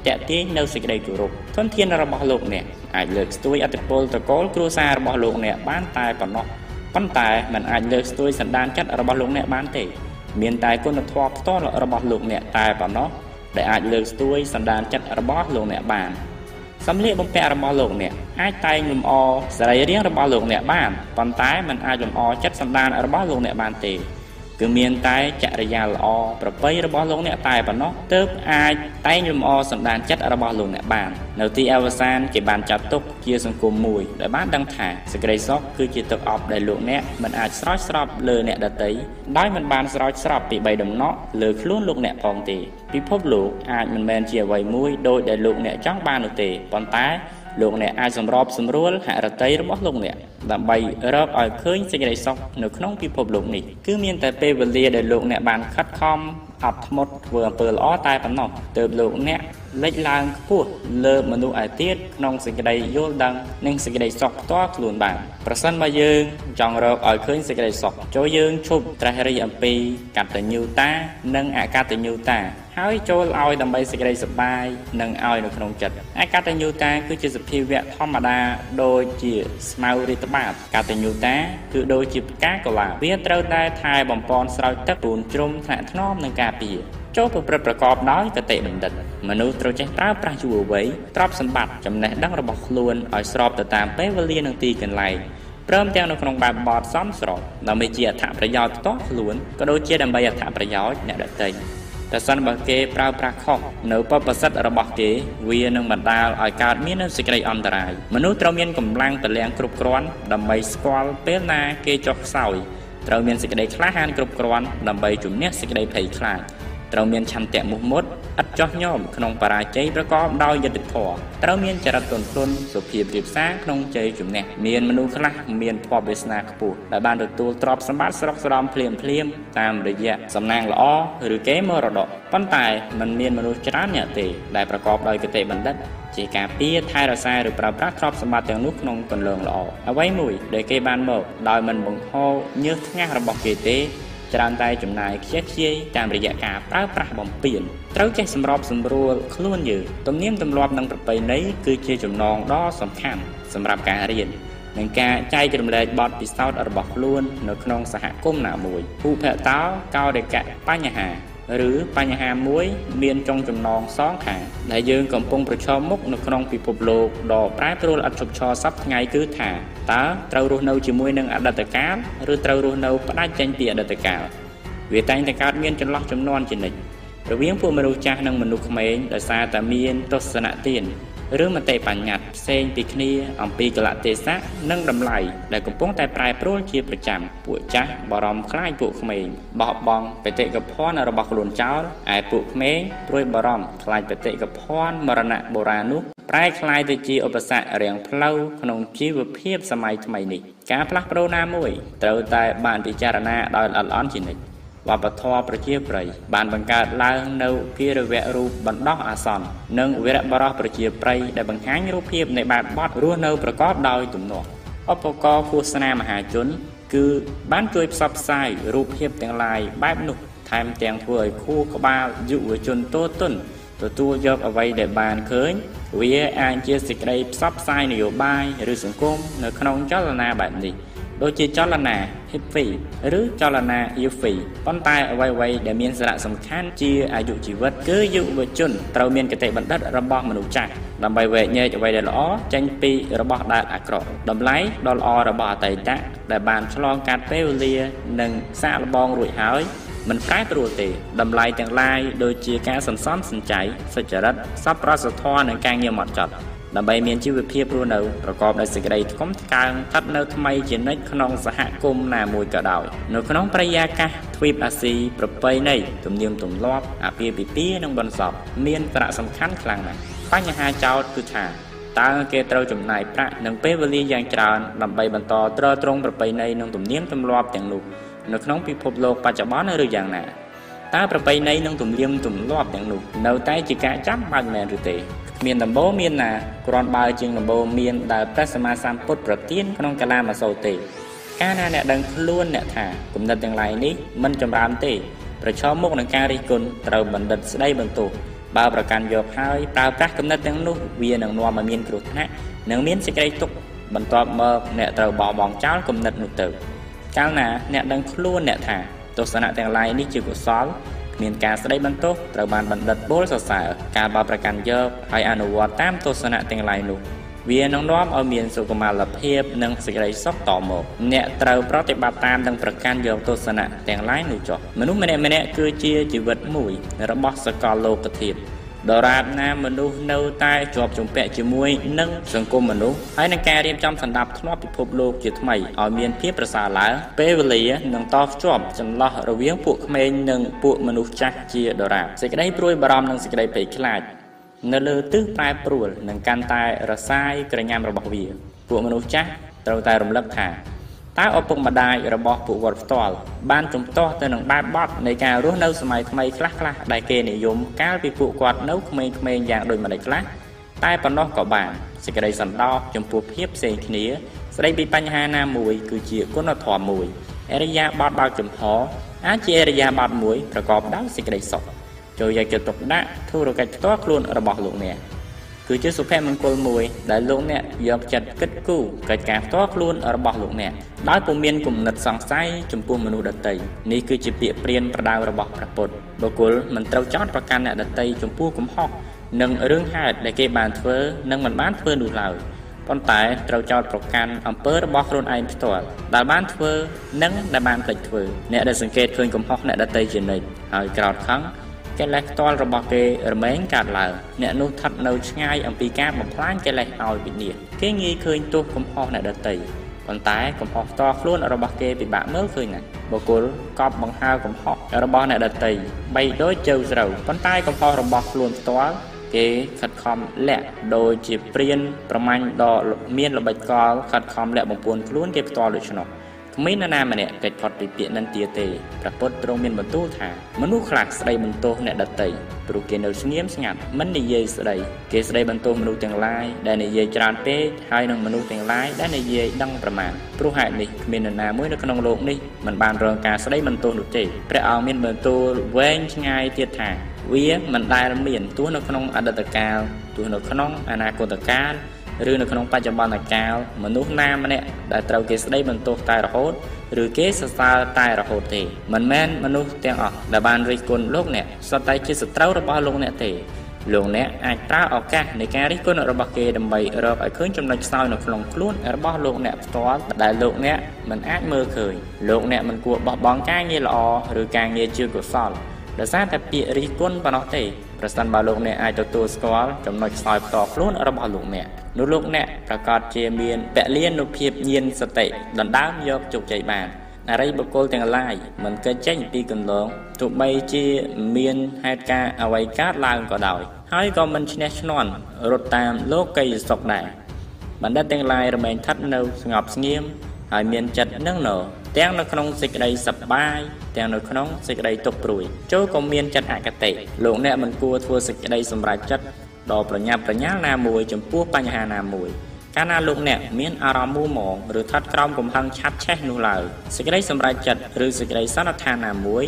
តាក់ទាញនៅសេចក្តីគោរពធនធានរបស់លោកអ្នកអាចលើកស្ទួយអតិពលតកូលគ្រួសាររបស់លោកអ្នកបានតែប៉ុណ្ណោះប៉ុន្តែมันអាចលើកស្ទួយសន្តានចិត្តរបស់លោកអ្នកបានទេមានតែគុណធម៌ផ្ទាល់របស់លោកអ្នកតែប៉ុណ្ណោះដែលអាចលើកស្ទួយសន្តានចិត្តរបស់លោកអ្នកបានសម្លៀកបំពាក់របស់លោកអ្នកអាចតែងលម្អសរីរាង្គរបស់លោកអ្នកបានប៉ុន្តែมันអាចលម្អចិត្តសន្តានរបស់លោកអ្នកបានទេ គឺមានតែចរិយាល្អប្រពៃរបស់លោកអ្នកតែប៉ុណ្ណោះទើបអាចតែងលម្អសម្ដានចិត្តរបស់លោកអ្នកបាន នៅទីអវសានគេបានចាត់ទុកជាសង្គមមួយដែលបានដឹងថាសេចក្តីសុខគឺជាទឹកអប់ដែលលោកអ្នកមិនអាចស្រោចស្រពលើអ្នកដទៃដោយមិនបានស្រោចស្រពពីបីដំណក់លើខ្លួនលោកអ្នកផងទេពិភពលោកអាចមិនមែនជាអ្វីមួយដោយដែលលោកអ្នកចង់បាននោះទេប៉ុន្តែ លោកអ្នកអាចសម្របសម្រួលហរតីរបស់លោកអ្នកដើម្បីរកឲ្យឃើញសេចក្តីសុខនៅក្នុងពិភពលោកនេះគឺមានតែពេលវេលាដែលលោកអ្នកបានខិតខំអត់ធ្មត់ធ្វើអំពើល្អតែប៉ុណ្ណោះទើបលោកអ្នកលេចឡើងខ្ពស់លើមនុស្សឯទៀតក្នុងសេចក្តីយល់ដឹងនិងសេចក្តីសុខផ្ទាល់ខ្លួនបានប្រសិនបើយើង ចង់រកឲ្យឃើញសេចក្តីសុខចូលយើងឈប់ត្រេះរិះអំពីកតញ្ញូតា និងអកតញ្ញូតា ហើយចូលឲ្យដើម្បីសេចក្តីសុបាយនិងឲ្យនៅក្នុងចិត្តអកតញ្ញូតាគឺជាសភាវៈធម្មតាដូចជាស្មៅរិទ្ធបាតកតញ្ញូតាគឺដូចជាផ្កាកុលាបវាត្រូវតែថែបំពន់ស្រោចទឹកពូនជ្រុំថ្នាក់ថ្នមនិងការពារចូលប្រព្រឹត្តប្រកបដោយកតិបណ្ឌិតមនុស្សត្រូវចេះប្រើប្រាស់យុវវ័យទ្រព្យសម្បត្តិចំណេះដឹងរបស់ខ្លួនឲ្យស្របទៅតាមពេលវេលានិងទីកន្លែងព្រមទាំងនៅក្នុងបែបបទសមស្របដើម្បីជាអត្ថប្រយោជន៍ផ្ទាល់ខ្លួនក៏ដូចជាដើម្បីអត្ថប្រយោជន៍អ្នកដទៃ តែសិនបើគេប្រើប្រាស់ខុសនៅបបសិទ្ធរបស់គេ វានឹងបណ្ដាលឲ្យកើតមាននូវសេចក្តីអន្តរាយមនុស្សត្រូវមានកម្លាំងពលំគ្រប់គ្រាន់ដើម្បីស្គាល់ពេលណាគេចុះខ្សោយត្រូវមានសេចក្តីក្លាហានគ្រប់គ្រាន់ដើម្បីជំនះសេចក្តីភ័យខ្លាចត្រូវមានឆន្ទៈមុះមុត ឥតចោះញោមក្នុងបរាជ័យប្រកបដោយយុត្តិធម៌ត្រូវមានចរិតទន់ភ្លន់សុភាពរៀបសារក្នុងជ័យជំនះមានមនុស្សខ្លះមានភ័ព្វវាសនាខ្ពស់ដែលបានទទួលទ្រព្យសម្បត្តិស្រុកស្រំភ្លាមភ្លាមតាមរយៈសំណាងល្អឬគេមរតកប៉ុន្តែมันមានមនុស្សច្រើនអ្នកទេដែលប្រកបដោយគតិបណ្ឌិតជាការពារថែរក្សាឬប្រើប្រាស់ទ្រព្យសម្បត្តិទាំងនោះក្នុងគន្លងល្អអ្វីមួយដែលគេបានមកដោយមិនបង្ហូរញើសថ្ងាសរបស់គេទេ ច្រើនតែចំណាយខ្ជិះខ្ជាយតាមរយៈការប្រើប្រាស់បំពេញត្រូវចេះសម្របសម្រួលខ្លួនយើងទំនៀមទម្លាប់និងប្រពៃណីគឺជាចំណងដ៏សំខាន់សម្រាប់ការរៀននិងការចែករំលែកបទពិសោធន៍របស់ខ្លួននៅក្នុងសហគមន៍ណាមួយភូភតោកោដេកៈបញ្ហា ឬបញ្ហាមួយមានចុងចំណងសងខាងដែលយើងកំពុងប្រឈមមុខនៅក្នុងពិភពលោកដ៏ប្រែប្រួលឥតឈប់ឈរសប្តាហ៍ថ្ងៃគឺថាតើត្រូវរស់នៅជាមួយនឹងអតីតកាលឬត្រូវរស់នៅផ្ដាច់ចេញពីអតីតកាលវាតែងតែកើតមានចន្លោះចំនួនជានិច្ចរវាងពួកមនុស្សចាស់និងមនុស្សក្មេងដោយសារតែមានទស្សនៈទាន ឬមតិបញ្ញត្តិផ្សេងពីគ្នាអំពីកលៈទេសៈនិងតម្លៃដែលកំពុងតែប្រែប្រួលជាប្រចាំពួកចាស់បារម្ភខ្លាចពួកក្មេងបោះបង់បេតិកភណ្ឌរបស់ខ្លួនចោលឯពួកក្មេងព្រួយបារម្ភខ្លាចបេតិកភណ្ឌមរណៈបុរាណនោះប្រែក្លាយទៅជាឧបសគ្គរាំងផ្លូវក្នុងជីវភាពសម័យថ្មីនេះការផ្លាស់ប្ដូរណាមួយត្រូវតែបានពិចារណាដោយល្អល្អន់ជានិច្ច វប្បធម៌ប្រជាប្រិយបានបង្កើតឡើងនៅភារវៈរូបបណ្ដោះអាសន្ននិងវីរបរោះប្រជាប្រិយដែលបង្ហាញរូបភាពនៃបែបបទរស់នៅប្រកបដោយទំនាស់ឧបករណ៍ឃោសនាមហាជន គឺបានជួយផ្សព្វផ្សាយរូបភាពទាំងឡាយបែបនោះថែមទាំងធ្វើឲ្យខួរក្បាលយុវជនតូទុនទទួលយកអ្វីដែលបានឃើញ វាអាចជាសេចក្តីផ្សព្វផ្សាយនយោបាយឬសង្គមនៅក្នុងចលនាបែបនេះដូចជាចលនា Hippie ឬចលនា Yuffie ប៉ុន្តែអ្វីៗដែលមានសារៈសំខាន់ជាអាយុជីវិតគឺយុវជនត្រូវមានគតិបណ្ឌិតរបស់មនុស្សចាស់ដើម្បីវែកញែកអ្វីដែលល្អចេញពីរបស់ដែលអាក្រក់តម្លៃដ៏ល្អរបស់អតីតដែលបានឆ្លងកាត់ពេលវេលានិងសាកល្បងរួចហើយមិនប្រែប្រួលទេតម្លៃទាំងឡាយដូចជាការសន្សំសំចៃសុចរិតសប្បុរសធម៌និងការងារហ្មត់ចត់ ដើម្បីមានជីវភាពរស់នៅប្រកបដោយសេចក្តីថ្កុំថ្កើងស្ថិតនៅថ្មីជានិច្ចក្នុងសហគមន៍ណាមួយក៏ដោយនៅក្នុងបរិយាកាសទ្វីបអាស៊ីប្រពៃណីទំនៀមទម្លាប់អាពាហ៍ពិពាហ៍និងបន្សពមានសារៈសំខាន់ខ្លាំងណាស់បញ្ហាចោតគឺថាតើគេត្រូវចំណាយប្រាក់និងពេលវេលាយ៉ាងច្រើនដើម្បីបន្តទ្រទ្រង់ប្រពៃណីនិងទំនៀមទម្លាប់ទាំងនោះនៅក្នុងពិភពលោកបច្ចុប្បន្នឬយ៉ាងណាតើប្រពៃណីនិងទំនៀមទម្លាប់ទាំងនោះនៅតែជាការចាំបាច់មែនឬទេ មានដំបូងមានណាគ្រាន់បើជាងដំបូងមានដែលព្រះសម្មាសម្ពុទ្ធប្រទានក្នុងកាលាមសោទេកាលណាអ្នកដឹងខ្លួនអ្នកថាគំនិតទាំងឡាយនេះមិនចម្រើនទេប្រឈមមុខនឹងការរិះគន់ត្រូវបណ្ឌិតស្ដីបន្ទោសបើប្រកាន់យកហើយប្រើប្រាស់គំនិតទាំងនោះវានឹងនាំឲ្យមានគ្រោះថ្នាក់និងមានសេចក្តីទុក្ខបន្ទាប់មកអ្នកត្រូវបោះបង់ចោលគំនិតនោះទៅកាលណាអ្នកដឹងខ្លួនអ្នកថាទស្សនៈទាំងឡាយនេះជាកុសល គ្មានការស្ដីបន្ទោសត្រូវបានបណ្ឌិតបុលសរសើរការបោប្រកាន់យកហើយអនុវត្តតាមទស្សនៈទាំងឡាយនោះវានឹងនាំឲ្យមានសុខុមាលភាពនិងសេចក្តីសុខតមកអ្នកត្រូវប្រតិបត្តិតាមនិងប្រកាន់យកទស្សនៈទាំងឡាយនោះចុះមនុស្សម្នាក់ម្នាក់គឺជាជីវិតមួយរបស់សកលលោកធាតុ ដរាបណាមនុស្សនៅតែជាប់ជំពាក់ជាមួយនឹងសង្គមមនុស្សហើយនឹងការរៀបចំសម្ដាប់ធ្នាប់ពិភពលោកជាថ្មីឲ្យមានភាពប្រសើរឡើងពេលវេលានឹងតភ្ជាប់ចន្លោះរវាងពួកក្មេងនិងពួកមនុស្សចាស់ជាដរាបសេចក្តីព្រួយបារម្ភនិងសេចក្តីភ័យខ្លាចនៅលើទិសប្រែប្រួលនិងកាន់តែរសាយក្រញាំរបស់វា ពួកមនុស្សចាស់ត្រូវតែរំលឹកថា តើឪពុកម្ដាយរបស់ពួកគាត់ផ្ទាល់បានជំទាស់ទៅនឹងបែបបទនៃការរស់នៅសម័យថ្មីខ្លះៗដែលគេនិយមកាលពីពួកគាត់នៅក្មេងៗយ៉ាងដូចម្ដេចខ្លះតែប៉ុណ្ណោះក៏បានសេចក្តីសន្តោសចំពោះភាពផ្សេងគ្នា ស្ដីពីបញ្ហាណាមួយគឺជាគុណធម៌មួយអរិយាបទបើកចំហអាចជាអរិយាបទមួយប្រកបដោយសេចក្តីសុខចូលយកចិត្តទុកដាក់ធុរកិច្ចផ្ទាល់ខ្លួនរបស់លោកអ្នក គឺជាសុភមង្គលមួយដែលលោកអ្នកយកចិត្តគិតគូរកិច្ចការផ្ទាល់ខ្លួនរបស់លោកអ្នកដោយពុំមានគំនិតសង្ស័យចំពោះមនុស្សដទៃនេះគឺជាពាក្យព្រានប្រដៅរបស់ព្រះពុទ្ធបុគ្គលមិនត្រូវចោទប្រកាន់អ្នកដទៃចំពោះកំហុសនិងរឿងហេតុដែលគេបានធ្វើនិងមិនបានធ្វើនោះឡើយប៉ុន្តែត្រូវចោទប្រកាន់អំពើរបស់ខ្លួនឯងផ្ទាល់ដែលបានធ្វើនិងដែលបានភ្លេចធ្វើអ្នកដែលសង្កេតឃើញកំហុសអ្នកដទៃជានិច្ចហើយក្រោតខឹង កិលេសផ្ទាល់របស់គេរមែងកើតឡើងអ្នកនោះស្ថិតនៅឆ្ងាយអំពីការបំផ្លាញកិលេសឲ្យវិនាសគេងាយឃើញទោសកំហុសអ្នកដទៃប៉ុន្តែកំហុសផ្ទាល់ខ្លួនរបស់គេពិបាកមើលឃើញណាស់បុគ្គលកប់បង្ហើកំហុសរបស់អ្នកដទៃបីដូចជើស្រូវប៉ុន្តែកំហុសរបស់ខ្លួនផ្ទាល់គេខិតខំលាក់ដូចជាព្រានប្រមាញ់ដ៏មានល្បិចកលខិតខំលាក់បំពួនខ្លួនគេផ្ទាល់ដូច្នោះ គ្មាននរណាម្នាក់កិច្ចផុតពីពាក្យនឹងទៀតទេព្រះពុទ្ធទ្រង់មានបន្ទូលថាមនុស្សខ្លះស្ដីបន្ទោសអ្នកដតីព្រោះគេនៅស្ងៀមស្ងាត់មិននិយាយស្ដីគេស្ដីបន្ទោសមនុស្សទាំងឡាយដែលនិយាយច្រើនពេកហើយនឹងមនុស្សទាំងឡាយដែលនិយាយដឹងប្រមាណព្រោះហេតុនេះគ្មាននរណាមួយនៅក្នុងโลกនេះមិនបានរងការស្ដីបន្ទោសនោះទេព្រះអង្គមានបន្ទូលវែងឆ្ងាយទៀតថាវាមិនដែលមានទោះនៅក្នុងអតីតកាលទោះនៅក្នុងអនាគតកាល ឬនៅក្នុងបច្ចុប្បន្នកាលមនុស្សណាម្នាក់ដែលត្រូវគេស្ដីបន្ទោសតែរហូតឬគេសរសើរតែរហូតទេមិនមែនមនុស្សទាំងអស់ដែលបានរិះគន់លោកអ្នកសុទ្ធតែជាសត្រូវរបស់លោកអ្នកទេលោកអ្នកអាចប្រើឱកាសនៃការរិះគន់របស់គេដើម្បីរកឲ្យឃើញចំណុចខ្សោយនៅក្នុងខ្លួនរបស់លោកអ្នកផ្ទាល់ដែលលោកអ្នកមិនអាចមើលឃើញលោកអ្នកមិនគួរបោះបង់ការងារល្អឬការងារជាកុសលដោយសារតែពាក្យរិះគន់ប៉ុណ្ណោះទេ ប្រសិនបើលោកអ្នកអាចទទួលស្គាល់ចំណុចខ្សោយផ្ទាល់ខ្លួនរបស់លោកអ្នកនោះលោកអ្នកប្រកាសជាមានពលិនុភាពញាណសតិដណ្ដើមយកជោគជ័យបានអរិយបុគ្គលទាំងឡាយមិនកិច្ចចេញពីកន្លងទោះបីជាមានហេតុការណ៍អ្វីកើតឡើងក៏ដោយ ហើយក៏មិនឈ្នះឈ្នន់រត់តាមលោកីយសុខដែរបណ្ឌិតទាំងឡាយរមែងស្ថិតនៅស្ងប់ស្ងៀមហើយមានចិត្តនឹងណោ ទាំងនៅក្នុងសេចក្តីសប្បាយទាំងនៅក្នុងសេចក្តីទុក្ខព្រួយចូលក៏មានចិត្តអកតេលោកអ្នកមិនគួរធ្វើសេចក្តីសម្រេចចិត្តដ៏ប្រញាប់ប្រញាល់ណាមួយចំពោះបញ្ហាណាមួយកាលណាលោកអ្នកមានអារម្មណ៍មូមងឬថត់ក្រោមកំហឹងឆាប់ឆេះនោះឡើយសេចក្តីសម្រេចចិត្តឬសេចក្តីសន្និដ្ឋានណាមួយ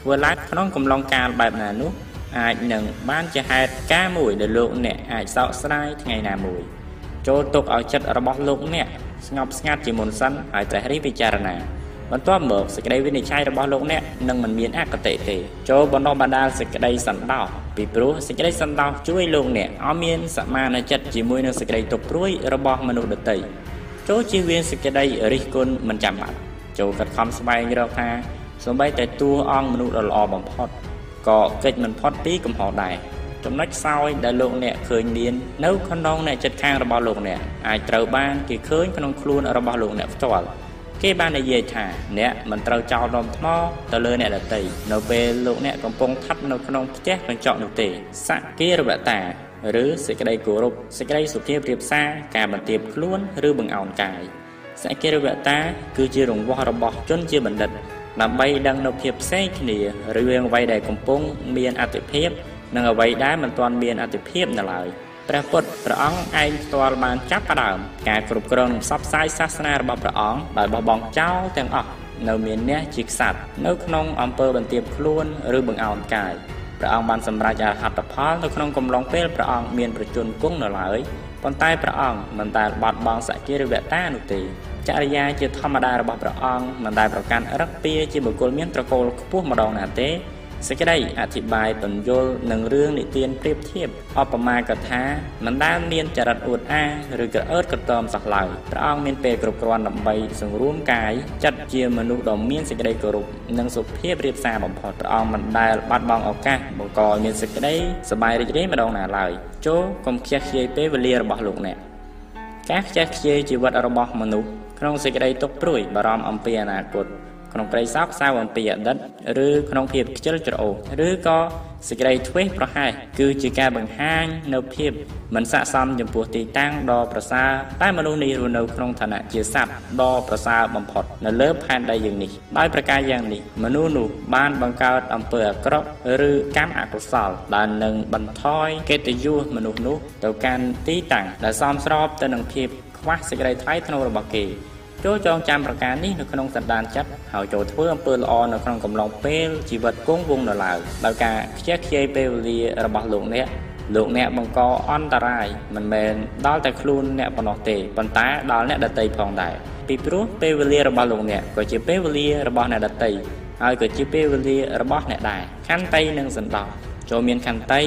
ធ្វើឡើងក្នុងកំឡុងកាលបែបណានោះអាចនឹងបានជាហេតុការមួយដែលលោកអ្នកអាចសោកស្ដាយថ្ងៃណាមួយចូលទុកឲ្យចិត្តរបស់លោកអ្នកស្ងប់ស្ងាត់ជាមុនសិនហើយត្រេះរិះពិចារណា បន្ទាប់មកសេចក្តីវិនិច្ឆ័យរបស់លោកអ្នកនឹងមិនមានអកតេទេចូលបណ្ដោះបណ្ដាលសេចក្តីសន្តោសពីព្រោះសេចក្តីសន្តោសជួយលោកអ្នកឲ្យមានសមានចិត្តជាមួយនឹងសេចក្តីទុក្ខព្រួយរបស់មនុស្សដទៃចូលជៀសវាងសេចក្តីរិះគន់មិនចាំបាច់ចូលខិតខំស្វែងរកថាសូម្បីតែតួអង្គមនុស្សដ៏ល្អបំផុតក៏កិច្ចមិនផុតពីកំហុសដែរចំណុចខ្សោយដែលលោកអ្នកឃើញមាននៅក្នុងអ្នកចិត្តខាងរបស់លោកអ្នកអាចត្រូវបានគេឃើញក្នុងខ្លួនរបស់លោកអ្នកផ្ទាល់ គេបាននិយាយថាអ្នកមិនត្រូវចោលដុំថ្មទៅលើអ្នកដទៃនៅពេលលោកអ្នកកំពុងស្ថិតនៅក្នុងផ្ទះកញ្ចក់នោះទេសកិរវតាឬសេចក្តីគោរពសេចក្តីសុភាពរៀបសារការបន្ទាបខ្លួនឬបង្អោនកាយសកិរវតាគឺជារង្វាស់របស់ជនជាបណ្ឌិតដើម្បីដឹងនៅភាពផ្សេងគ្នារឿងអ្វីដែលកំពុងមានអតិភិបនិងអ្វីដែលមិនទាន់មានអតិភិបនៅឡើយ។ ព្រះពុទ្ធព្រះអង្គឯងផ្ទាល់បានចាប់ផ្ដើមការគ្រប់គ្រងនិងផ្សព្វផ្សាយសាសនារបស់ព្រះអង្គដោយបោះបង់ចោលទាំងអស់នៅមានអ្នកជាក្សត្រនៅក្នុងអំពើបន្ទាបខ្លួនឬបង្អោនកាយព្រះអង្គបានសម្រេចអរហត្តផលនៅក្នុងកំឡុងពេលព្រះអង្គមានប្រជញ្ញគង់នៅឡើយប៉ុន្តែព្រះអង្គមិនដែលបាត់បង់សកិរិវតានោះទេចរិយាជាធម្មតារបស់ព្រះអង្គមិនដែលប្រកាន់រឹកពីជាបុគ្គលមានត្រកូលខ្ពស់ម្ដងណាទេ សេចក្តីអធិប្បាយពន្យល់នឹងរឿងនិទានប្រៀបធៀបឧបមាកថាមិនដែលមានចរិតអួតអាងឬក្រអឺតក្រទមសោះឡើយព្រះអង្គមានពេលគ្រប់គ្រាន់ដើម្បីសង្រួមកាយចិត្តជាមនុស្សដ៏មានសេចក្តីគោរពនិងសុភាពរៀបសារបំផុតព្រះអង្គមិនដែលបាត់បង់ឱកាសបង្កឲ្យមានសេចក្តីសប្បាយរីករាយម្ដងណាឡើយចូលកុំខ្ជះខ្ជាយពេលវេលារបស់លោកអ្នកការខ្ជះខ្ជាយជីវិតរបស់មនុស្សក្នុងសេចក្តីទុក្ខព្រួយបារម្ភអំពីអនាគត ក្នុងក្តីសោកសៅអំពីអតីតឬក្នុងភាពខ្ជិលច្រអូសឬក៏សេចក្តីធ្វេសប្រហែសគឺជាការបង្ហាញនៅភាពមិនស័ក្តិសមចំពោះទីតាំងដ៏ប្រសើរតែមនុស្សនេះរស់នៅក្នុងឋានៈជាសត្វដ៏ប្រសើរបំផុតនៅលើផែនដីយើងនេះដោយប្រការយ៉ាងនេះមនុស្សនោះបានបង្កើតអំពើអាក្រក់ឬកម្មអកុសលដែលនឹងបន្ថយកិត្តិយសមនុស្សនោះទៅកាន់ទីតាំងដែលសមស្របទៅនឹងភាពខ្វះសេចក្តីថ្លៃថ្នូររបស់គេ ចូលចងចាំប្រការនេះនៅក្នុងសន្តានចិត្តហើយចូលធ្វើអំពើល្អនៅក្នុងកំឡុងពេលជីវិតគង់វង្សនៅឡើយដោយការខ្ជះខ្ជាយពេលវេលារបស់លោកអ្នកលោកអ្នកបង្កអន្តរាយមិនមែនដល់តែខ្លួនអ្នកប៉ុណ្ណោះទេប៉ុន្តែដល់អ្នកដទៃផងដែរពីព្រោះពេលវេលារបស់លោកអ្នកក៏ជាពេលវេលារបស់អ្នកដទៃហើយក៏ជាពេលវេលារបស់អ្នកដែរខន្តីនិងសន្តោស ចូលមានខន្តី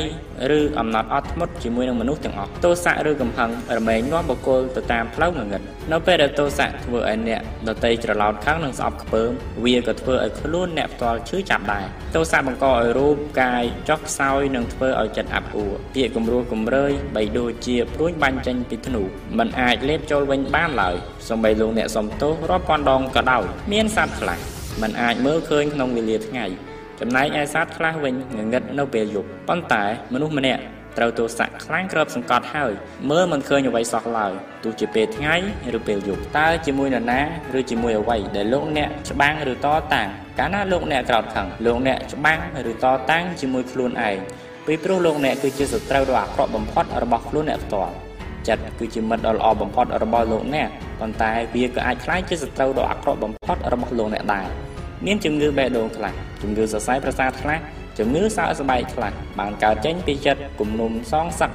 ឬអំណត់អត់ធ្មត់ជាមួយនឹងមនុស្សទាំងអស់ទោសៈឬកំហឹងរមែងនាំបុគ្គលទៅតាមផ្លូវងងឹតនៅពេលដែលទោសៈធ្វើឲ្យអ្នកដតីច្រឡោតខឹងនិងស្អប់ខ្ពើមវាក៏ធ្វើឲ្យខ្លួនអ្នកផ្ទាល់ឈឺចាប់ដែរទោសៈបង្កឲ្យរូបកាយចុះខ្សោយនិងធ្វើឲ្យចិត្តអាប់អួរពាក្យគំរោះគំរើយបីដូចជាព្រួញបាញ់ចេញពីធ្នូมันអាចលេបចូលវិញបានឡើយសូម្បីលោកអ្នកសំទោសរាប់ពាន់ដងក៏ដោយមានសត្វខ្លះมันអាចមើលឃើញក្នុងវេលាថ្ងៃ ចំណែកឯសត្វខ្លះវិញងងឹតនៅពេលយប់ប៉ុន្តែមនុស្សម្នាក់ត្រូវទោសៈខ្លាំងក្របសង្កត់ហើយមើលមិនឃើញអ្វីសោះឡើយទោះជាពេលថ្ងៃឬពេលយប់តើជាមួយនរណាឬជាមួយអ្វីដែលលោកអ្នកច្បាំងឬតតាំងកាលណាលោកអ្នកក្រោតខឹងលោកអ្នកច្បាំងឬតតាំងជាមួយខ្លួនឯងពីព្រោះលោកអ្នកគឺជាសត្រូវដ៏អាក្រក់បំផុតរបស់ខ្លួនអ្នកផ្ទាល់ចិត្តគឺជាមិត្តដ៏ល្អបំផុតរបស់លោកអ្នកប៉ុន្តែវាក៏អាចក្លាយជាសត្រូវដ៏អាក្រក់បំផុតរបស់លោកអ្នកដែរ មានជំងឺបេះដូងខ្លះជំងឺសរសៃប្រសាទខ្លះជំងឺសើស្បែកខ្លះបានកើតចេញពីចិត្តគំនុំសងសឹក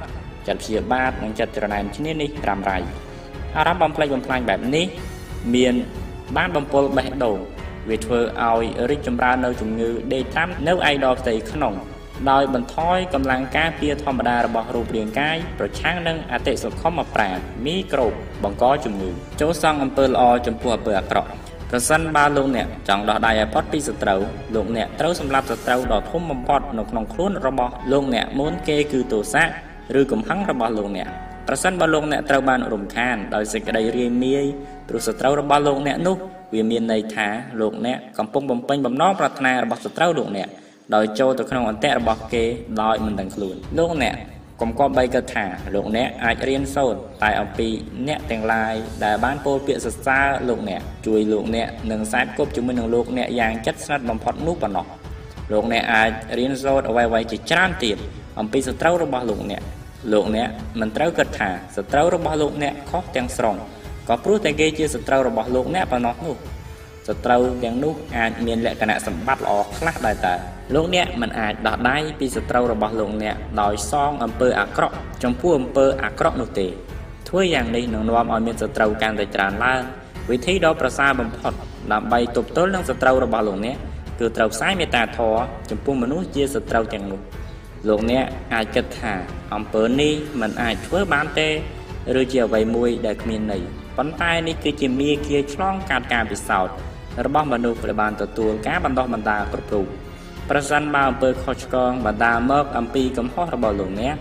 ចិត្តព្យាបាទនិងចិត្តច្រណែនឈ្នានេះរ៉ាំរ៉ៃអារម្មណ៍បំផ្លិចបំផ្លាញបែបនេះ មានបានបំពុលបេះដូងវាធ្វើឲ្យរីកចម្រើននៅជំងឺដេកតាមនៅឯដផ្ទៃក្នុង ដោយបន្ថយកម្លាំងការពារធម្មតារបស់រូបរាងកាយប្រឆាំងនឹងអតិសុខុមប្រាណមីក្រូបបង្កជំងឺចូលសង់អំពើល្អចំពោះអំពើអាក្រក់ ប្រសិនបើលោកអ្នកចង់ដោះដៃឲ្យផុតពីសត្រូវលោកអ្នកត្រូវសម្លាប់សត្រូវដ៏ធំបំផុតនៅក្នុងខ្លួនរបស់លោកអ្នកមុនគេគឺទោសៈឬកំហឹងរបស់លោកអ្នកប្រសិនបើលោកអ្នកត្រូវបានរំខានដោយសេចក្តីរាយមាយព្រោះសត្រូវរបស់លោកអ្នកនោះវាមានន័យថាលោកអ្នកកំពុងបំពេញបំណងប្រាថ្នារបស់សត្រូវលោកអ្នកដោយចូលទៅក្នុងអន្តៈរបស់គេដោយមិនដឹងខ្លួនលោកអ្នក កុំគប្បីគិតថាលោកអ្នកអាចរៀនសូត្រតែអំពីអ្នកទាំងឡាយដែលបានពោលពាក្យសរសើរលោកអ្នកជួយលោកអ្នកនិងសែបគប់ជាមួយនឹងលោកអ្នកយ៉ាងជិតស្និទ្ធបំផុតនោះប៉ុណ្ណោះលោកអ្នកអាចរៀនសូត្រអ្វីៗជាច្រើនទៀតអំពីសត្រូវរបស់លោកអ្នកលោកអ្នកមិនត្រូវគិតថាសត្រូវរបស់លោកអ្នកខុសទាំងស្រុងក៏ព្រោះតែគេជាសត្រូវរបស់លោកអ្នកប៉ុណ្ណោះនោះ សត្រូវទាំងនោះអាចមានលក្ខណៈសម្បត្តិល្អខ្លះដែរតើលោកអ្នកមិនអាចដោះដៃពីសត្រូវរបស់លោកអ្នកដោយសងអំពើអាក្រក់ចំពោះអំពើអាក្រក់នោះទេធ្វើយ៉ាងនេះនឹងនាំឲ្យមានសត្រូវកាន់តែច្រើនឡើងវិធីដ៏ប្រសើរបំផុតដើម្បីទប់ទល់នឹងសត្រូវរបស់លោកអ្នកគឺត្រូវផ្សាយមេត្តាធម៌ចំពោះមនុស្សជាសត្រូវទាំងនោះលោកអ្នកអាចគិតថាអំពើនេះមិនអាចធ្វើបានទេឬជាអ្វីមួយដែលគ្មានន័យប៉ុន្តែនេះគឺជាមាគ៌ាឆ្លងកាត់ការពិសោធន៍ របស់មនុស្សដែលបានទទួលការបណ្ដោះបណ្ដាលគ្រប់រូបប្រសិនបើអំពើខុសឆ្គងបណ្ដាលមកអំពីកំហុសរបស់លោកអ្នក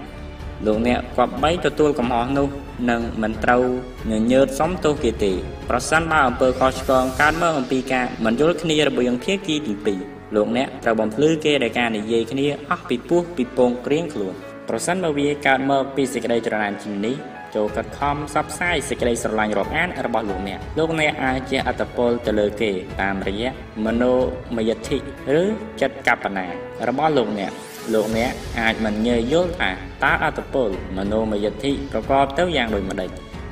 លោកអ្នកគប្បីទទួលកំហុសនោះនឹងមិនត្រូវញញើតសំទោសគេទេប្រសិនបើអំពើខុសឆ្គងកើតមកអំពីការមិនយល់គ្នារវាងភាគីទី2លោកអ្នកត្រូវបំភ្លឺគេដោយការនិយាយគ្នាអស់ពីពោះពីពងក្រៀងខ្លួនប្រសិនបើវាកើតមកពីសេចក្តីច្រណែនជានេះ ចូលកាត់ខំសັບផ្សាយសេចក្តីស្រឡាញ់រាប់អានរបស់លោកអ្នកលោកអ្នកអាចជាអត្តពលទៅលើគេតាមរយៈមនោមយតិឬចិត្តកបណារបស់លោកអ្នកលោកអ្នកអាចមិនញើយល់ថាតើអត្តពលមនោមយតិប្រកបទៅយ៉ាងដូចម្តេច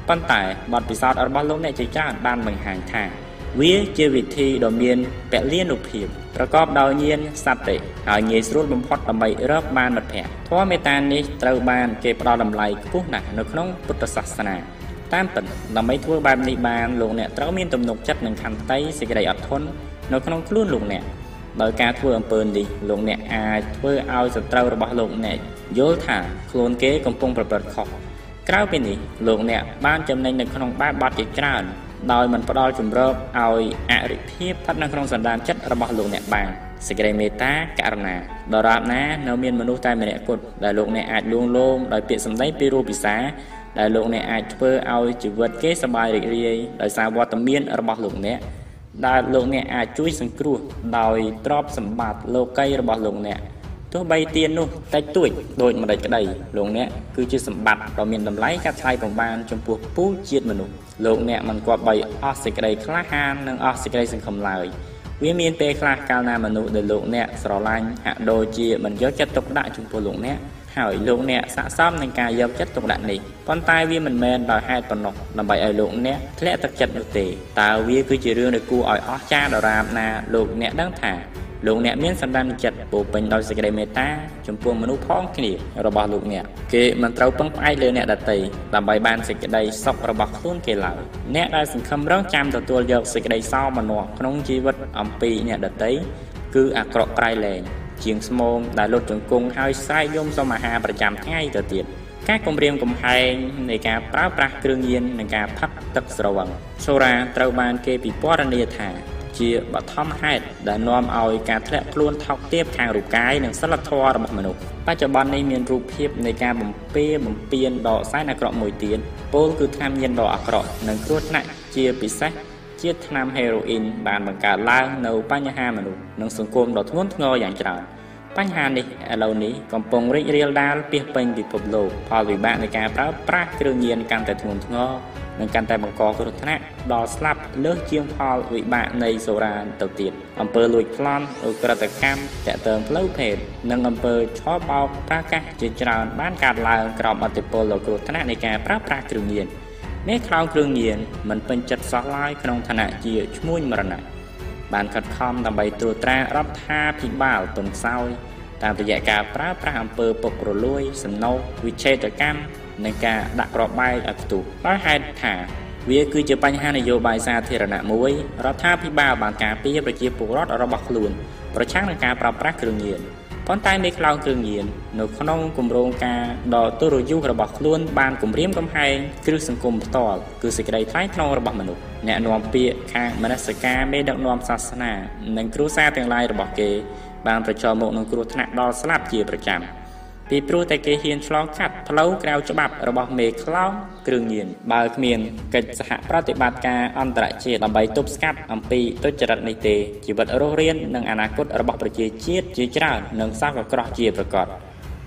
ប៉ុន្តែបទពិសោធន៍របស់លោកអ្នកជាច្រើនបានបង្ហាញថា វាជាវិធីដ៏មានពលិនុភាព ប្រកបដោយញាណសត្វទេហើយងាយស្រួលបំផុតដើម្បីរកបានមិត្តភ័ក្តិធម៌មេត្តានេះត្រូវបានគេផ្ដល់តម្លៃខ្ពស់ណាស់នៅក្នុងពុទ្ធសាសនាតាមពិតដើម្បីធ្វើបែបនេះបានលោកអ្នកត្រូវមានទំនុកចិត្តនិងខន្តីសេចក្តីអត់ធន់នៅក្នុងខ្លួនលោកអ្នកដោយការធ្វើអំពើនេះលោកអ្នកអាចធ្វើឲ្យសត្រូវរបស់លោកអ្នកយល់ថាខ្លួនគេកំពុងប្រព្រឹត្តខុសក្រៅពីនេះលោកអ្នកបានចំណេញនៅក្នុងបែបបទជាច្រើន ដោយមិនផ្ដល់ជំរើឲ្យអរិភាពស្ថិតនៅក្នុងសន្តានចិត្តរបស់លោកអ្នកបានសេចក្តីមេត្តាករុណាដរាបណានៅមានមនុស្សតែម្នាក់គត់ដែលលោកអ្នកអាចលួងលោមដោយពាក្យសម្ដីពីរូបពិសាដែលលោកអ្នកអាចធ្វើឲ្យជីវិតគេសប្បាយរីករាយដោយសារវត្តមានរបស់លោកអ្នកដែលលោកអ្នកអាចជួយសង្គ្រោះដោយទ្រព្យសម្បត្តិលោកីរបស់លោកអ្នក ទោះបីទាននោះតិចតួចដូចម្ដេចក្តីលោកអ្នកគឺជាសម្បត្តិដ៏មានតម្លៃកាត់ថ្លៃបំបានចំពោះពូជជាតិមនុស្សលោកអ្នកមិនគប្បីអស់សេចក្តីក្លាហាននិងអស់សេចក្តីសង្ឃឹមឡើយវាមានពេលខ្លះកាលណាមនុស្សដែលលោកអ្នកស្រឡាញ់ហាក់ដូចជាមិនយកចិត្តទុកដាក់ចំពោះលោកអ្នកហើយលោកអ្នកស័ក្តិសមនឹងការយកចិត្តទុកដាក់នេះប៉ុន្តែវាមិនមែនដោយហេតុប៉ុណ្ណោះដើម្បីឲ្យលោកអ្នកធ្លាក់ទឹកចិត្តនោះទេតើវាគឺជារឿងដែលគួរឲ្យអស្ចារ្យដរាបណាលោកអ្នកដឹងថា លោកអ្នកមានសន្តានចិត្តពោពេញដោយសេចក្តីមេត្តាចំពោះមនុស្សផងគ្នារបស់លោកអ្នកគេមិនត្រូវពឹងផ្អែកលើអ្នកដទៃដើម្បីបានសេចក្តីសុខរបស់ខ្លួនគេឡើយអ្នកដែលសង្ឃឹមរងចាំទទួលយកសេចក្តីសោមនស្សក្នុងជីវិតអំពីអ្នកដទៃគឺអាក្រក់ក្រៃលែងជាងស្មោមដែលលុតជង្គង់ហើយស្រែកយំសុំអាហារប្រចាំថ្ងៃទៅទៀតការគម្រាមកំហែងនៃការប្រើប្រាស់គ្រឿងញៀននិងការផឹកទឹកស្រវឹងសូរ៉ាត្រូវបានគេពិពណ៌នាថា ជាបឋមហេតុដែលនាំឲ្យការធ្លាក់ខ្លួនថោកទាបខាងរូបកាយនិងសិលធម៌របស់មនុស្សបច្ចុប្បន្ននេះមានរូបភាពនៃការបំពេបំពេញដ៏សែនអាក្រក់មួយទៀតពោលគឺថ្នាំញៀនដ៏អាក្រក់និងគ្រោះថ្នាក់ជាពិសេសជាថ្នាំហេរ៉ូអ៊ីនបានបង្កើតឡើងនៅបញ្ហាមនុស្សនិងសង្គមដ៏ធ្ងន់ធ្ងរយ៉ាងច្រើនបញ្ហានេះឥឡូវនេះកំពុងរីករាលដាលពាសពេញពិភពលោកផលវិបាកនៃការប្រើប្រាស់គ្រឿងញៀនកាន់តែធ្ងន់ធ្ងរ និងកាន់តែបង្កគ្រោះថ្នាក់ដល់ស្លាប់លើសជាងផលវិបាកនៃសូរ៉ាទៅទៀតអំពើលួចប្លន់ឧក្រិដ្ឋកម្មតាក់ទងផ្លូវភេទនិងអំពើឆោបោកប្រកាសជាច្រើនបានកើតឡើងក្រោមអធិបុលដ៏គ្រោះថ្នាក់នៃការប្រើប្រាស់គ្រឿងញៀនអ្នកខ្លោងគ្រឿងញៀនមិនពេញចិត្តសោះឡើយក្នុងឋានៈជាឈ្មួញមរណៈបានខិតខំដើម្បីត្រួតត្រារដ្ឋាភិបាលទុនខ្សោយតាមរយៈការប្រើប្រាស់អំពើពុករលួយ សំណូកវិឆេទកម្ម និងការដាក់ក្របបែកឲ្យផ្ទុះដោយហេតុថាវាគឺជាបញ្ហានយោបាយសាធារណៈមួយរដ្ឋាភិបាលបានការពារប្រជាពលរដ្ឋរបស់ខ្លួនប្រឆាំងនឹងការប្រើប្រាស់គ្រឿងញៀនប៉ុន្តែមេខ្លោងគ្រឿងញៀននៅក្នុងគម្រោងការដ៏ទុរយុះរបស់ខ្លួនបានគម្រាមកំហែងគ្រឹះសង្គមផ្ទាល់គឺសេចក្តីថ្លៃថ្នូររបស់មនុស្សអ្នកនាំពាក្យខាងមនសិការមេដឹកនាំសាសនា និងគ្រួសារទាំងឡាយរបស់គេបានប្រឈមមុខនឹងគ្រោះថ្នាក់ដល់ស្លាប់ជាប្រចាំ ពីព្រោះតែគេហ៊ានឆ្លងកាត់ផ្លូវក្រៅច្បាប់របស់មេខ្លោងគ្រឿងញៀនបើគ្មានកិច្ចសហប្រតិបត្តិការអន្តរជាតិដើម្បីទប់ស្កាត់អំពីទុច្ចរិតនេះទេជីវិតរស់រាននិងអនាគតរបស់ប្រជាជាតិជាច្រើននឹងសោកក្រោះជាប្រកប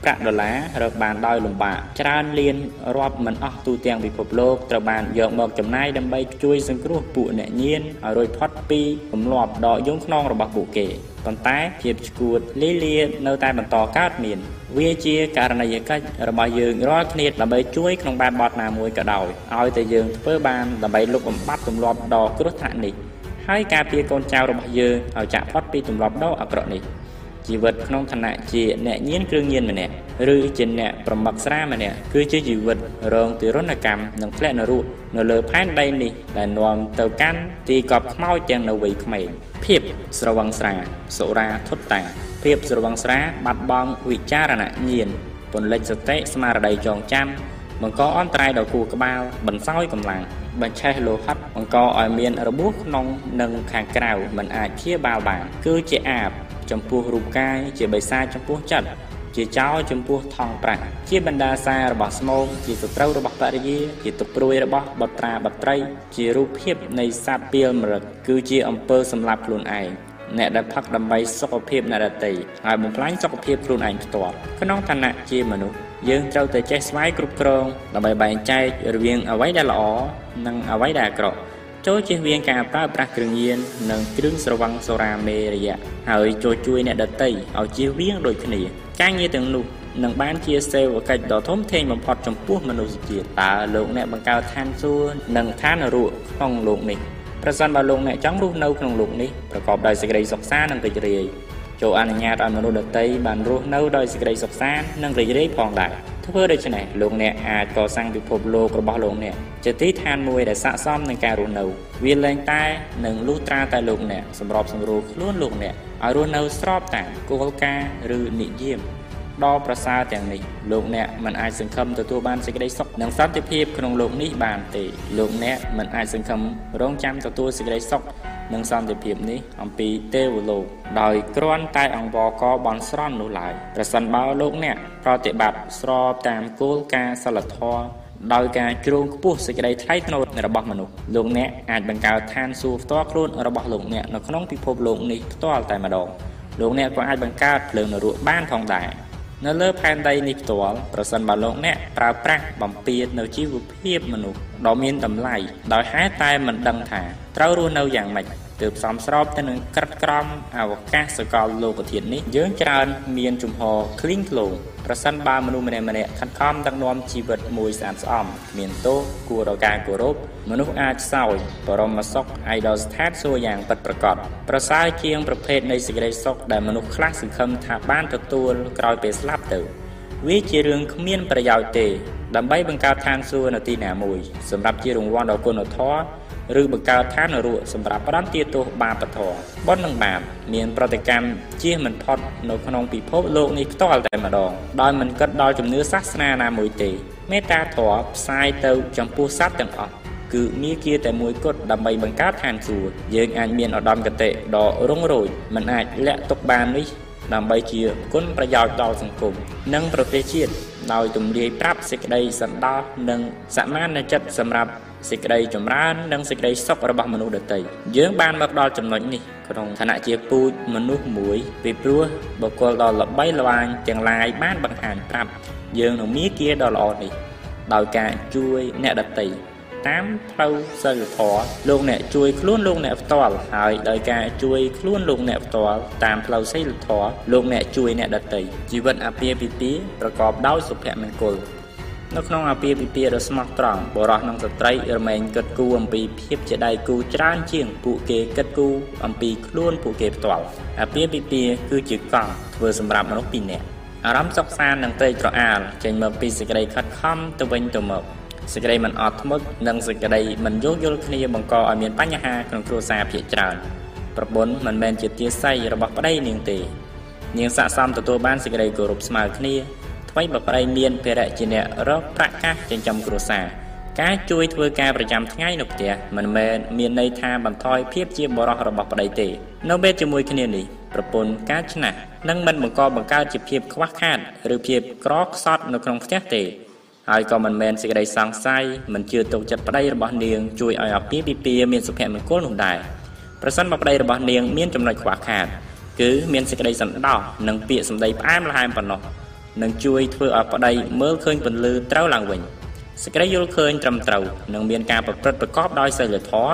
ប្រាក់ដុល្លាររកបានដោយលំបាកច្រើនលានរាប់មិនអស់ទូទាំងពិភពលោកត្រូវបានយកមកចំណាយដើម្បីជួយសង្គ្រោះពួកអ្នកញៀនឲ្យរួចផុតពីគំលាប់ដ៏យងខ្នងរបស់ពួកគេប៉ុន្តែភាពឈួតលីលានៅតែបន្តកើតមាន វាជាករណីយកិច្ចរបស់យើងរាល់គ្នាដើម្បីជួយក្នុងបែបបទណាមួយក៏ដោយឲ្យតែយើងធ្វើបានដើម្បីលុបបំបាត់ទម្លាប់ដ៏គ្រោះថ្នាក់នេះហើយការពារកូនចៅរបស់យើងឲ្យចាក់ផុតពីទម្លាប់ដ៏អាក្រក់នេះ ជីវិតក្នុងឋានៈជាអ្នកញៀនគ្រឿងញៀនម្នាក់ឬជាអ្នកប្រមឹកស្រាម្នាក់គឺជាជីវិតរងទិរណកម្មនិងធ្លាក់នរកនៅលើផែនដីនេះដែលនាំទៅកាន់ទីកប់ខ្មោចទាំងនៅវ័យក្មេងភាពស្រវឹងស្រាសុរាធុតតាភាពស្រវឹងស្រាបាត់បង់វិចារណញាណពន្លិចសតិស្មារតីចងចាំបង្កអន្តរាយដល់គូក្បាលបន្សោយកម្លាំងបញ្ឆេះលោហិតបង្កឲ្យមានរបួសក្នុងនិងខាងក្រៅមិនអាចព្យាបាលបានគឺជាអាប ចំពោះរូបកាយជាបិសាចចំពោះចិត្តជាចោរចំពោះថងប្រាក់ជាបណ្ដាសារបស់ស្មោកជាសត្រូវរបស់បរិយា ជាទុព្រួយរបស់បត្រាបត្រី ជារូបភាពនៃសត្វពីលមរឹកគឺជាអំពើសម្លាប់ខ្លួនឯងអ្នកដែលផឹកដើម្បីសុខភាពអ្នកដទៃហើយបំផ្លាញសុខភាពខ្លួនឯងផ្ទាល់ក្នុងឋានៈជាមនុស្សយើងត្រូវតែចេះស្វ័យគ្រប់គ្រងដើម្បីបែងចែករវាងអ្វីដែលល្អនិងអ្វីដែលអាក្រក់ ចូលជៀសវាងការប្រើប្រាស់គ្រឿងញៀននិងគ្រឿងស្រវឹងសូរ៉ាមេរយៈហើយចូលជួយអ្នកដទៃឲ្យជៀសវាងដូចគ្នា ការងារទាំងនោះនឹងបានជាសេវកិច្ចដ៏ធំធេងបំផុតចំពោះមនុស្សជាតិតើលោកអ្នកបង្កើតឋានសួគ៌និងឋាននរកក្នុងលោកនេះប្រសិនបើលោកអ្នកចង់រស់នៅក្នុងលោកនេះប្រកបដោយសេចក្តីសុខសាន្តនិងរីករាយ ចូលអនុញ្ញាតឲ្យមនុស្សដទៃបានរស់នៅដោយសេចក្តីសុខសាន្តនិងរីករាយផងដែរធ្វើដូច្នេះលោកអ្នកអាចកសាងពិភពលោករបស់លោកអ្នកជាទីឋានមួយដែលស័ក្តិសមនឹងការរស់នៅ វាលែងតែនឹងលុះត្រាតែលោកអ្នកសម្របសម្រួលខ្លួនលោកអ្នកឲ្យរស់នៅស្របតាមគោលការណ៍ឬនិយមដ៏ប្រសើរទាំងនេះលោកអ្នកមិនអាចសង្ឃឹមទទួលបានសេចក្តីសុខនិងសន្តិភាពក្នុងលោកនេះបានទេលោកអ្នកមិនអាចសង្ឃឹមរងចាំទទួលសេចក្តីសុខ និងសន្តិភាពនេះអំពីទេវលោកដោយគ្រាន់តែអង្វរកបន់ស្រន់នោះឡើយប្រសិនបើលោកអ្នកប្រតិបត្តិស្របតាមគោលការណ៍សិលធម៌ដោយការជ្រងខ្ពស់សេចក្តីថ្លៃថ្នូររបស់មនុស្សលោកអ្នកអាចបង្កើតឋានសួគ៌ផ្ទាល់ខ្លួនរបស់លោកអ្នកនៅក្នុងពិភពលោកនេះផ្ទាល់តែម្ដងលោកអ្នកក៏អាចបង្កើតភ្លើងនរកបានផងដែរ នៅលើផែនដីនេះផ្ទាល់ប្រសិនបើលោកអ្នកប្រើប្រាស់បំពេញនៅជីវភាពមនុស្សដ៏មានតម្លៃដោយហេតុតែមិនដឹងថាត្រូវរស់នៅយ៉ាងម៉េច ទើបសមស្របទៅនឹងក្រិតក្រមអវកាសកលលោកធាតុនេះយើងច្រើនមានជំហរឃ្លីងឃ្លោងប្រសិនបើមនុស្សម្នាក់ម្នាក់ខិតខំដឹកនាំជីវិតមួយស្អាតស្អំគ្មានទោសគួរដល់ការគោរពមនុស្សអាចសោយបរមសុខឯដល់ស្ថានសួគ៌យ៉ាងពិតប្រាកដប្រសើរជាងប្រភេទនៃសេចក្តីសុខដែលមនុស្សខ្លះសង្ឃឹមថាបានទទួលក្រោយពេលស្លាប់ទៅវាជារឿងគ្មានប្រយោជន៍ទេដើម្បីបង្កើតឋានសួគ៌នៅទីណាមួយសម្រាប់ជារង្វាន់ដល់គុណធម៌ ឬបង្កើតឋាននរកសម្រាប់ផ្ដន្ទាទោសបាបធម៌បុណ្យនិងបាបមានប្រតិកម្មជៀសមិនផុតនៅក្នុងពិភពលោកនេះផ្ទាល់តែម្ដងដោយមិនគិតដល់ជំនឿសាសនាណាមួយទេមេត្តាធម៌ផ្សាយទៅចំពោះសត្វទាំងអស់គឺមាគ៌ាតែមួយគត់ដើម្បីបង្កើតឋានសួគ៌យើងអាចមានឧត្តមគតិដ៏រុងរូចមិនអាចលាក់ទុកបាននេះដើម្បីជាគុណប្រយោជន៍ដល់សង្គមនិងប្រទេសជាតិដោយទំលាយប្រាប់សេចក្តីសន្តោសនិងសមានចិត្តសម្រាប់ សេចក្តីចម្រើននិងសេចក្តីសុខរបស់មនុស្សដទៃយើងបានមកដល់ចំណុចនេះក្នុងឋានៈជាពូជមនុស្សមួយពីព្រោះបុគ្គលដ៏ល្បីល្បាញទាំងឡាយបានបង្ហាញប្រាប់យើងនឹងមាគ៌ាដ៏ល្អនេះដោយការជួយអ្នកដទៃតាមផ្លូវសិលធម៌លោកអ្នកជួយខ្លួនលោកអ្នកផ្ទាល់ហើយដោយការជួយខ្លួនលោកអ្នកផ្ទាល់តាមផ្លូវសិលធម៌លោកអ្នកជួយអ្នកដទៃជីវិតអាពាហ៍ពិពាហ៍ប្រកបដោយសុភមង្គល នៅក្នុងអាពាហ៍ពិពាហ៍ដ៏ស្មោះត្រង់បុរសនិងស្ត្រីរមែងគិតគូរអំពីភាពជាដៃគូច្រើនជាងពួកគេគិតគូរអំពីខ្លួនពួកគេផ្ទាល់អាពាហ៍ពិពាហ៍គឺជាកង់ធ្វើសម្រាប់មនុស្សពីរនាក់អារម្មណ៍សុខសាន្តនិងត្រេកត្រអាលចេញមកពីសេចក្តីខិតខំទៅវិញទៅមកសេចក្តីមិនអត់ធ្មត់និងសេចក្តីមិនយោគយល់គ្នាបង្កឲ្យមានបញ្ហាក្នុងគ្រួសារភាគច្រើនប្រពន្ធមិនមែនជាទាស័យរបស់ប្តីនាងទេនាងស័ក្តិសមទទួលបានសេចក្តីគោរពស្មើគ្នា ថ្មីបើប្តីមានភារៈជាអ្នករកប្រាក់កាសចិញ្ចឹមគ្រួសារការជួយធ្វើការប្រចាំថ្ងៃនៅផ្ទះមិនមែនមានន័យថាបន្ថយភាពជាបរិសុទ្ធរបស់ប្តីទេ នៅពេលជាមួយគ្នានេះប្រពន្ធការឆ្នះនឹងមិនបង្កបង្កើតជាភាពខ្វះខាតឬភាពក្រខ្សត់នៅក្នុងផ្ទះទេហើយក៏មិនមែនសេចក្តីសង្ស័យមិនជឿទុកចិត្តប្តីរបស់នាងជួយឲ្យអាពាហ៍ពិពាហ៍មានសុភមង្គលនោះដែរប្រសិនបើប្តីរបស់នាងមានចំណុចខ្វះខាត គឺមានសេចក្តីសន្តោសនិងពាក្យសម្ដីផ្អែមល្ហែមប៉ុណ្ណោះ នឹងជួយធ្វើឲ្យប្តីមើលឃើញពន្លឺត្រូវឡើងវិញសេចក្តីយល់ឃើញត្រឹមត្រូវនិងមានការប្រព្រឹត្តប្រកបដោយសីលធម៌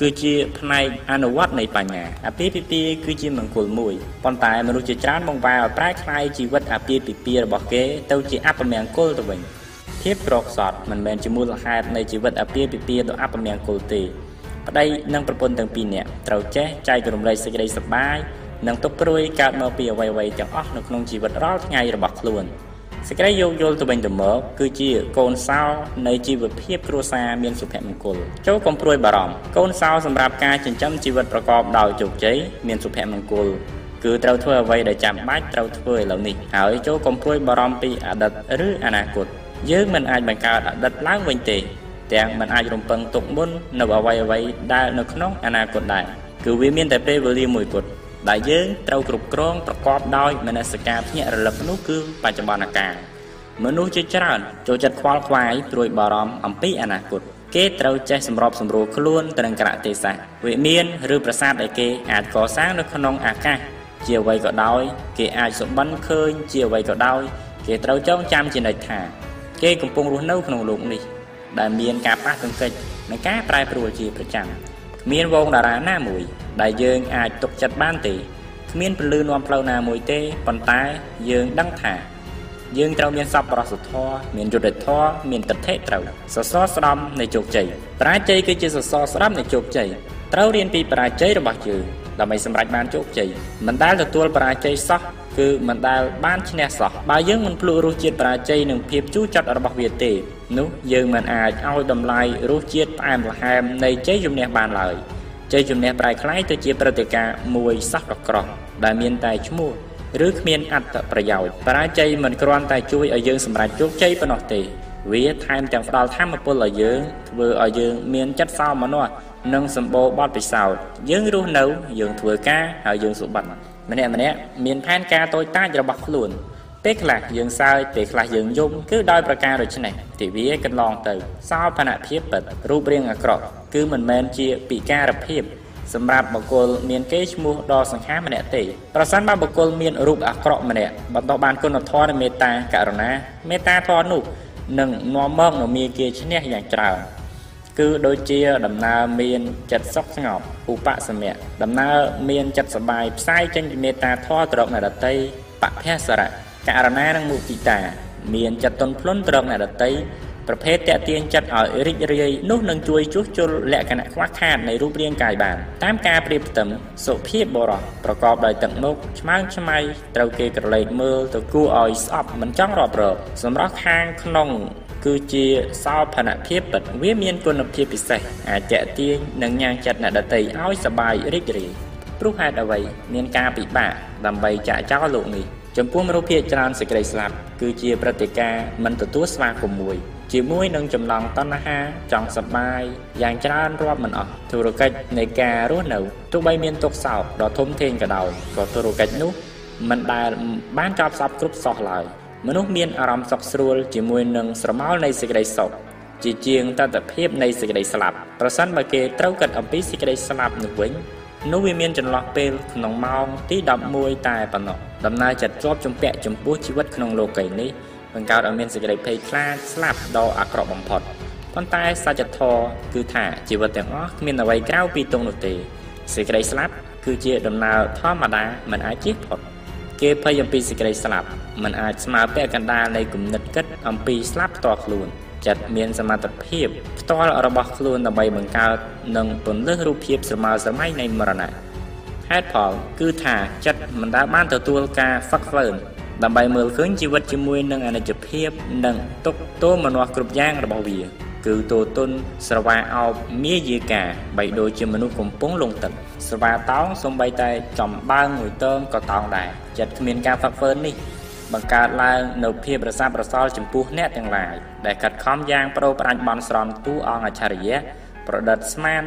គឺជាផ្នែកអនុវត្តនៃបញ្ញាអាពាហ៍ពិពាហ៍គឺជាមង្គលមួយប៉ុន្តែមនុស្សជាច្រើនបង្វែរឲ្យប្រែក្លាយជីវិតអាពាហ៍ពិពាហ៍របស់គេទៅជាអពមង្គលទៅវិញភាពក្រខ្សត់មិនមែនជាមូលហេតុនៃជីវិតអាពាហ៍ពិពាហ៍ដ៏អពមង្គលទេប្តីនិងប្រពន្ធទាំងពីរនាក់ត្រូវចេះចែករំលែកសេចក្តីសប្បាយ និងទុកព្រួយកើតមកពីអ្វីៗទាំងអស់នៅក្នុងជីវិតរាល់ថ្ងៃរបស់ខ្លួនសេចក្តីយោគយល់ទៅវិញទៅមកគឺជាកូនសោនៃជីវភាពគ្រួសារមានសុភមង្គលចូលកុំព្រួយបារម្ភកូនសោសម្រាប់ការចិញ្ចឹមជីវិតប្រកបដោយជោគជ័យមានសុភមង្គលគឺត្រូវធ្វើអ្វីដែលចាំបាច់ត្រូវធ្វើឥឡូវនេះហើយចូលកុំព្រួយបារម្ភពីអតីតឬអនាគតយើងមិនអាចបង្កើតអតីតឡើងវិញទេទាំងមិនអាចរំពឹងទុកមុននៅអ្វីអ្វីដែលនៅក្នុងអនាគតដែរគឺវាមានតែពេលវេលាមួយគត់ ដែលយើងត្រូវគ្រប់គ្រងប្រកបដោយមនសិការភ្ញាក់រលឹកនោះគឺបច្ចុប្បន្នកាលមនុស្សជាច្រើនចូលចិត្តខ្វល់ខ្វាយព្រួយបារម្ភអំពីអនាគតគេត្រូវចេះសម្របសម្រួលខ្លួនទៅនឹងក្រៈទេសៈវិមានឬប្រាសាទដែលគេអាចកសាងនៅក្នុងអាកាសជាអ្វីក៏ដោយ គេអាចសម្បិនឃើញជាអ្វីក៏ដោយ គេត្រូវចងចាំជានិច្ចថា គេកំពុងរស់នៅក្នុងលោកនេះ ដែលមានការប៉ះទង្គិចនិងការប្រែប្រួលជាប្រចាំគ្មានវងតារាណាមួយ ដែលយើងអាចទុកចិត្តបានទេគ្មានពលឺនាំផ្លូវណាមួយទេប៉ុន្តែយើងដឹងថា យើងត្រូវមានសប្បុរសធម៌មានយុត្តិធម៌មានទិដ្ឋិត្រូវសសរស្តម្ភនៃជោគជ័យបរាជ័យគឺជាសសរស្តម្ភនៃជោគជ័យត្រូវរៀនពីបរាជ័យរបស់យើងដើម្បីសម្រេចបានជោគជ័យមិនដែលទទួលបរាជ័យសោះគឺមិនដែលបានឈ្នះសោះបើយើងមិនភ្លក់រសជាតិបរាជ័យនិងភាពជូរចត់របស់វាទេនោះយើងមិនអាចឲ្យតម្លៃរសជាតិផ្អែមល្ហែមនៃជ័យជំនះបានឡើយ ជ័យជំនះប្រែคล้ายទៅជាព្រឹត្តិការណ៍មួយសោះកក្រោះដែលមានតែឈ្មោះឬគ្មានអត្ថប្រយោជន៍បរាជ័យមិនគ្រាន់តែជួយឲ្យយើងសម្រេចជោគជ័យប៉ុណ្ណោះទេវាថែមទាំងផ្ដល់ធម៌ពលឲ្យយើងធ្វើឲ្យយើងមានចិត្តសោមនស្សនិងសម្បូរបទពិសោធន៍យើងរស់នៅយើងធ្វើការហើយយើងសុបត្តិម្នាក់ម្នាក់មានផែនការតូចតាចរបស់ខ្លួន ពេលខ្លះយើងសើចពេលខ្លះយើងយំគឺដោយប្រការដូចនេះទិវាកន្លងទៅសោភនភាពពិតរូបរាងអាក្រក់គឺមិនមែនជាពិការភាពសម្រាប់បុគ្គលមានកេរ្តិ៍ឈ្មោះដ៏សង្ខាម្នាក់ទេប្រសិនបើបុគ្គលមានរូបអាក្រក់ម្នាក់បន្តបានគុណធម៌នៃមេត្តាករុណាមេត្តាធម៌នោះនឹងនាំមកនូវមាគាឈ្នះយ៉ាងច្រើនគឺដូចជាដំណើរមានចិត្តសុខស្ងប់ឧបសមៈដំណើរមានចិត្តសបាយផ្សាយចេញពីមេត្តាធម៌ត្រកអ្នកដតីបភៈសរៈ ករណានិងមុទិតា មានចិត្តទន់ភ្លន់ត្រកអ្នកដតីប្រភេទតេទៀងចិត្តឲ្យរីករាយនោះនឹងជួយជួសជុលលក្ខណៈខ្វះខាតនៃរូបរាងកាយបានតាមការប្រៀបផ្ទឹមសុភាពបរោះប្រកបដោយទឹកមុខឆ្មើងឆ្មៃត្រូវគេក្រឡេកមើលទៅគួរឲ្យស្អប់មិនចង់រាប់រកសម្រាប់ខាងក្នុងគឺជាសោភនភាពពិតវាមានគុណភាពពិសេសអាចតេទៀងនិងញ៉ាំងចិត្តអ្នកដតីឲ្យសบายរីករាយព្រោះហេតុអ្វីមានការពិបាកដើម្បីចាក់ចោលលោកនេះ ចំពោះមនុស្សភាគច្រើនសេចក្តីស្លាប់គឺជាព្រឹត្តិការណ៍មិនទទួលស្វាគមន៍មួយ ជាមួយនឹងចំណងតណ្ហាចង់សប្បាយយ៉ាងច្រើនរាប់មិនអស់ធុរកិច្ចនៃការរស់នៅទោះបីមានទុកសោកដ៏ធំធេងក៏ដោយក៏ធុរកិច្ចនោះមិនដែលបានចប់សពគ្រប់សោះឡើយមនុស្សមានអារម្មណ៍សុខស្រួលជាមួយនឹងស្រមោលនៃសេចក្តីសុខជាជាងតតភាពនៃសេចក្តីស្លាប់ប្រសិនបើគេត្រូវគិតអំពីសេចក្តីស្លាប់នោះវិញ នោះវាមានចន្លោះពេលក្នុងម៉ោងទី11តែប៉ុណ្ណោះដំណើរចិត្តជាប់ជំពាក់ចំពោះជីវិតក្នុងលោកីនេះបង្កើតឲ្យមានសេចក្តីភ័យខ្លាចស្លាប់ដ៏អាក្រក់បំផុតប៉ុន្តែសច្ចធម៌គឺថាជីវិតទាំងអស់គ្មានអ្វីក្រៅពីទុំនោះទេសេចក្តីស្លាប់គឺជាដំណើរធម្មតាមិនអាចជៀសផុតគេភ័យអំពីសេចក្តីស្លាប់มันអាចស្មើពាក់កណ្ដាលនៃគំនិតគិតអំពីស្លាប់ផ្ទាល់ខ្លួន ចិត្តមានសមត្ថភាពផ្ទាល់របស់ខ្លួនដើម្បីបង្កើតនិងពន្លឹះរូបភាពស្រមើស្រមៃនៃមរណៈហេតុផលគឺថាចិត្តមិនដែលបានទទួលការហ្វឹកហ្វឺនដើម្បីមើលឃើញជីវិតជាមួយនឹងអនិច្ចភាព និងទុកទោមនស្សគ្រប់យ៉ាងរបស់វា គឺតូទុនស្រវាអោបមាយាកាបីដូចជាមនុស្សកំពុងលងទឹកស្រវាតោងសំបីតែចំបើងមួយតើមក៏តោងដែរចិត្តគ្មានការហ្វឹកហ្វឺននេះ បង្កើតឡើងនៅភាពរសាប្រសល់ចំពោះអ្នកទាំងឡាយដែលខិតខំយ៉ាងប្រោប្រាច់បន់ស្រន់ទូអង្គអច្ឆរិយៈប្រឌិតស្មាន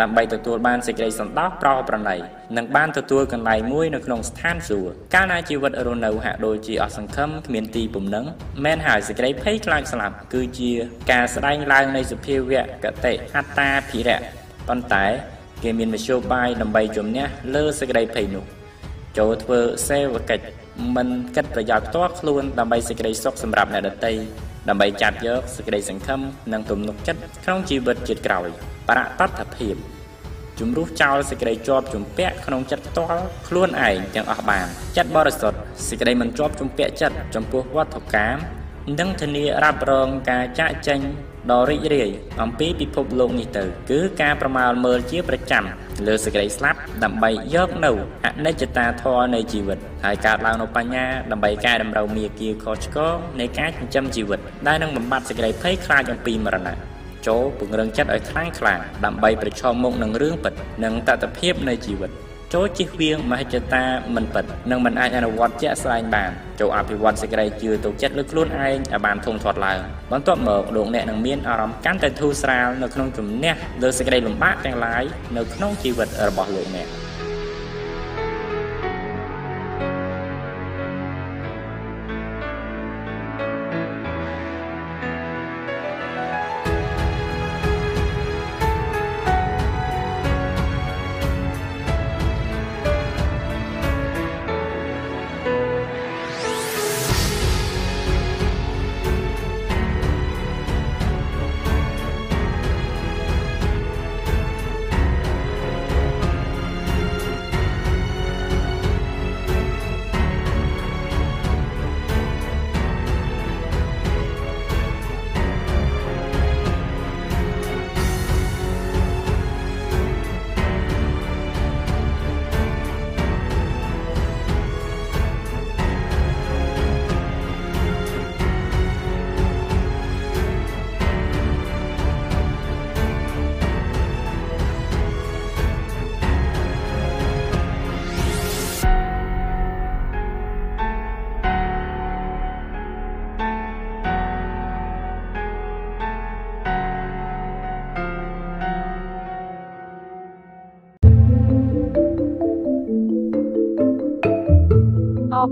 ដើម្បីទទួលបានសេចក្តីសន្តោសប្រោប្រណីនិងបានទទួលកន្លែងមួយនៅក្នុងស្ថានសួគ៌កាលណាជីវិតរស់នៅហាក់ដូចជាអស់សង្ឃឹមគ្មានទីពំនឹងមែនហើយសេចក្តីភ័យខ្លាចស្លាប់គឺជាការស្ដែងឡើងនៃសភាវៈកតិអត្តាភិរៈប៉ុន្តែគេមានមធ្យោបាយដើម្បីជំនះលើសេចក្តីភ័យនោះចូលធ្វើសេវកិច្ច មិនគិតប្រយោជន៍ផ្ទាល់ខ្លួនដើម្បីសេចក្តីសុខសម្រាប់អ្នកដទៃដើម្បីចាប់យកសេចក្តីសង្ឃឹមនិងទំនុកចិត្តក្នុងជីវិតជាតិក្រោយបរតដ្ឋភាពជំរុះចោលសេចក្តីជាប់ជំពាក់ក្នុងចិត្តផ្ទាល់ខ្លួនឯងទាំងអស់បានចិត្តបរិសុទ្ធសេចក្តីមិនជាប់ជំពាក់ចិត្តចំពោះវត្ថុកាមនិងធានារ៉ាប់រងការចាក់ចែង ដ៏រីករាយអំពីពិភពលោកនេះទៅ គឺការប្រមាលមើលជាប្រចាំលើសេចក្តីស្លាប់ដើម្បីយកនៅអនិច្ចតាធម៌នៃជីវិតហើយកើតឡើងនូវបញ្ញាដើម្បីកែតម្រូវមាគាខុសឆ្គងនៃការចិញ្ចឹមជីវិតដែលនឹងបំបត្តិសេចក្តីភ័យខ្លាចអំពីមរណៈចូលពង្រឹងចិត្តឲ្យខ្លាំងក្លាដើម្បីប្រឈមមុខនឹងរឿងពិតនិងតថភាពនៃជីវិត ចូលជិះវៀងមហិច្ឆតាមិនពិតនិងមិនអាចអនុវត្តជាក់ស្ដែងបានចូលអភិវឌ្ឍសេចក្តីជឿទុកចិត្តលើខ្លួនឯងឲ្យបានធំធាត់ឡើងបន្ទាប់មកលោកអ្នកនឹងមានអារម្មណ៍កាន់តែធូរស្រាលនៅក្នុងជំនះលើសេចក្តីលំបាកទាំងឡាយនៅក្នុងជីវិតរបស់លោកអ្នក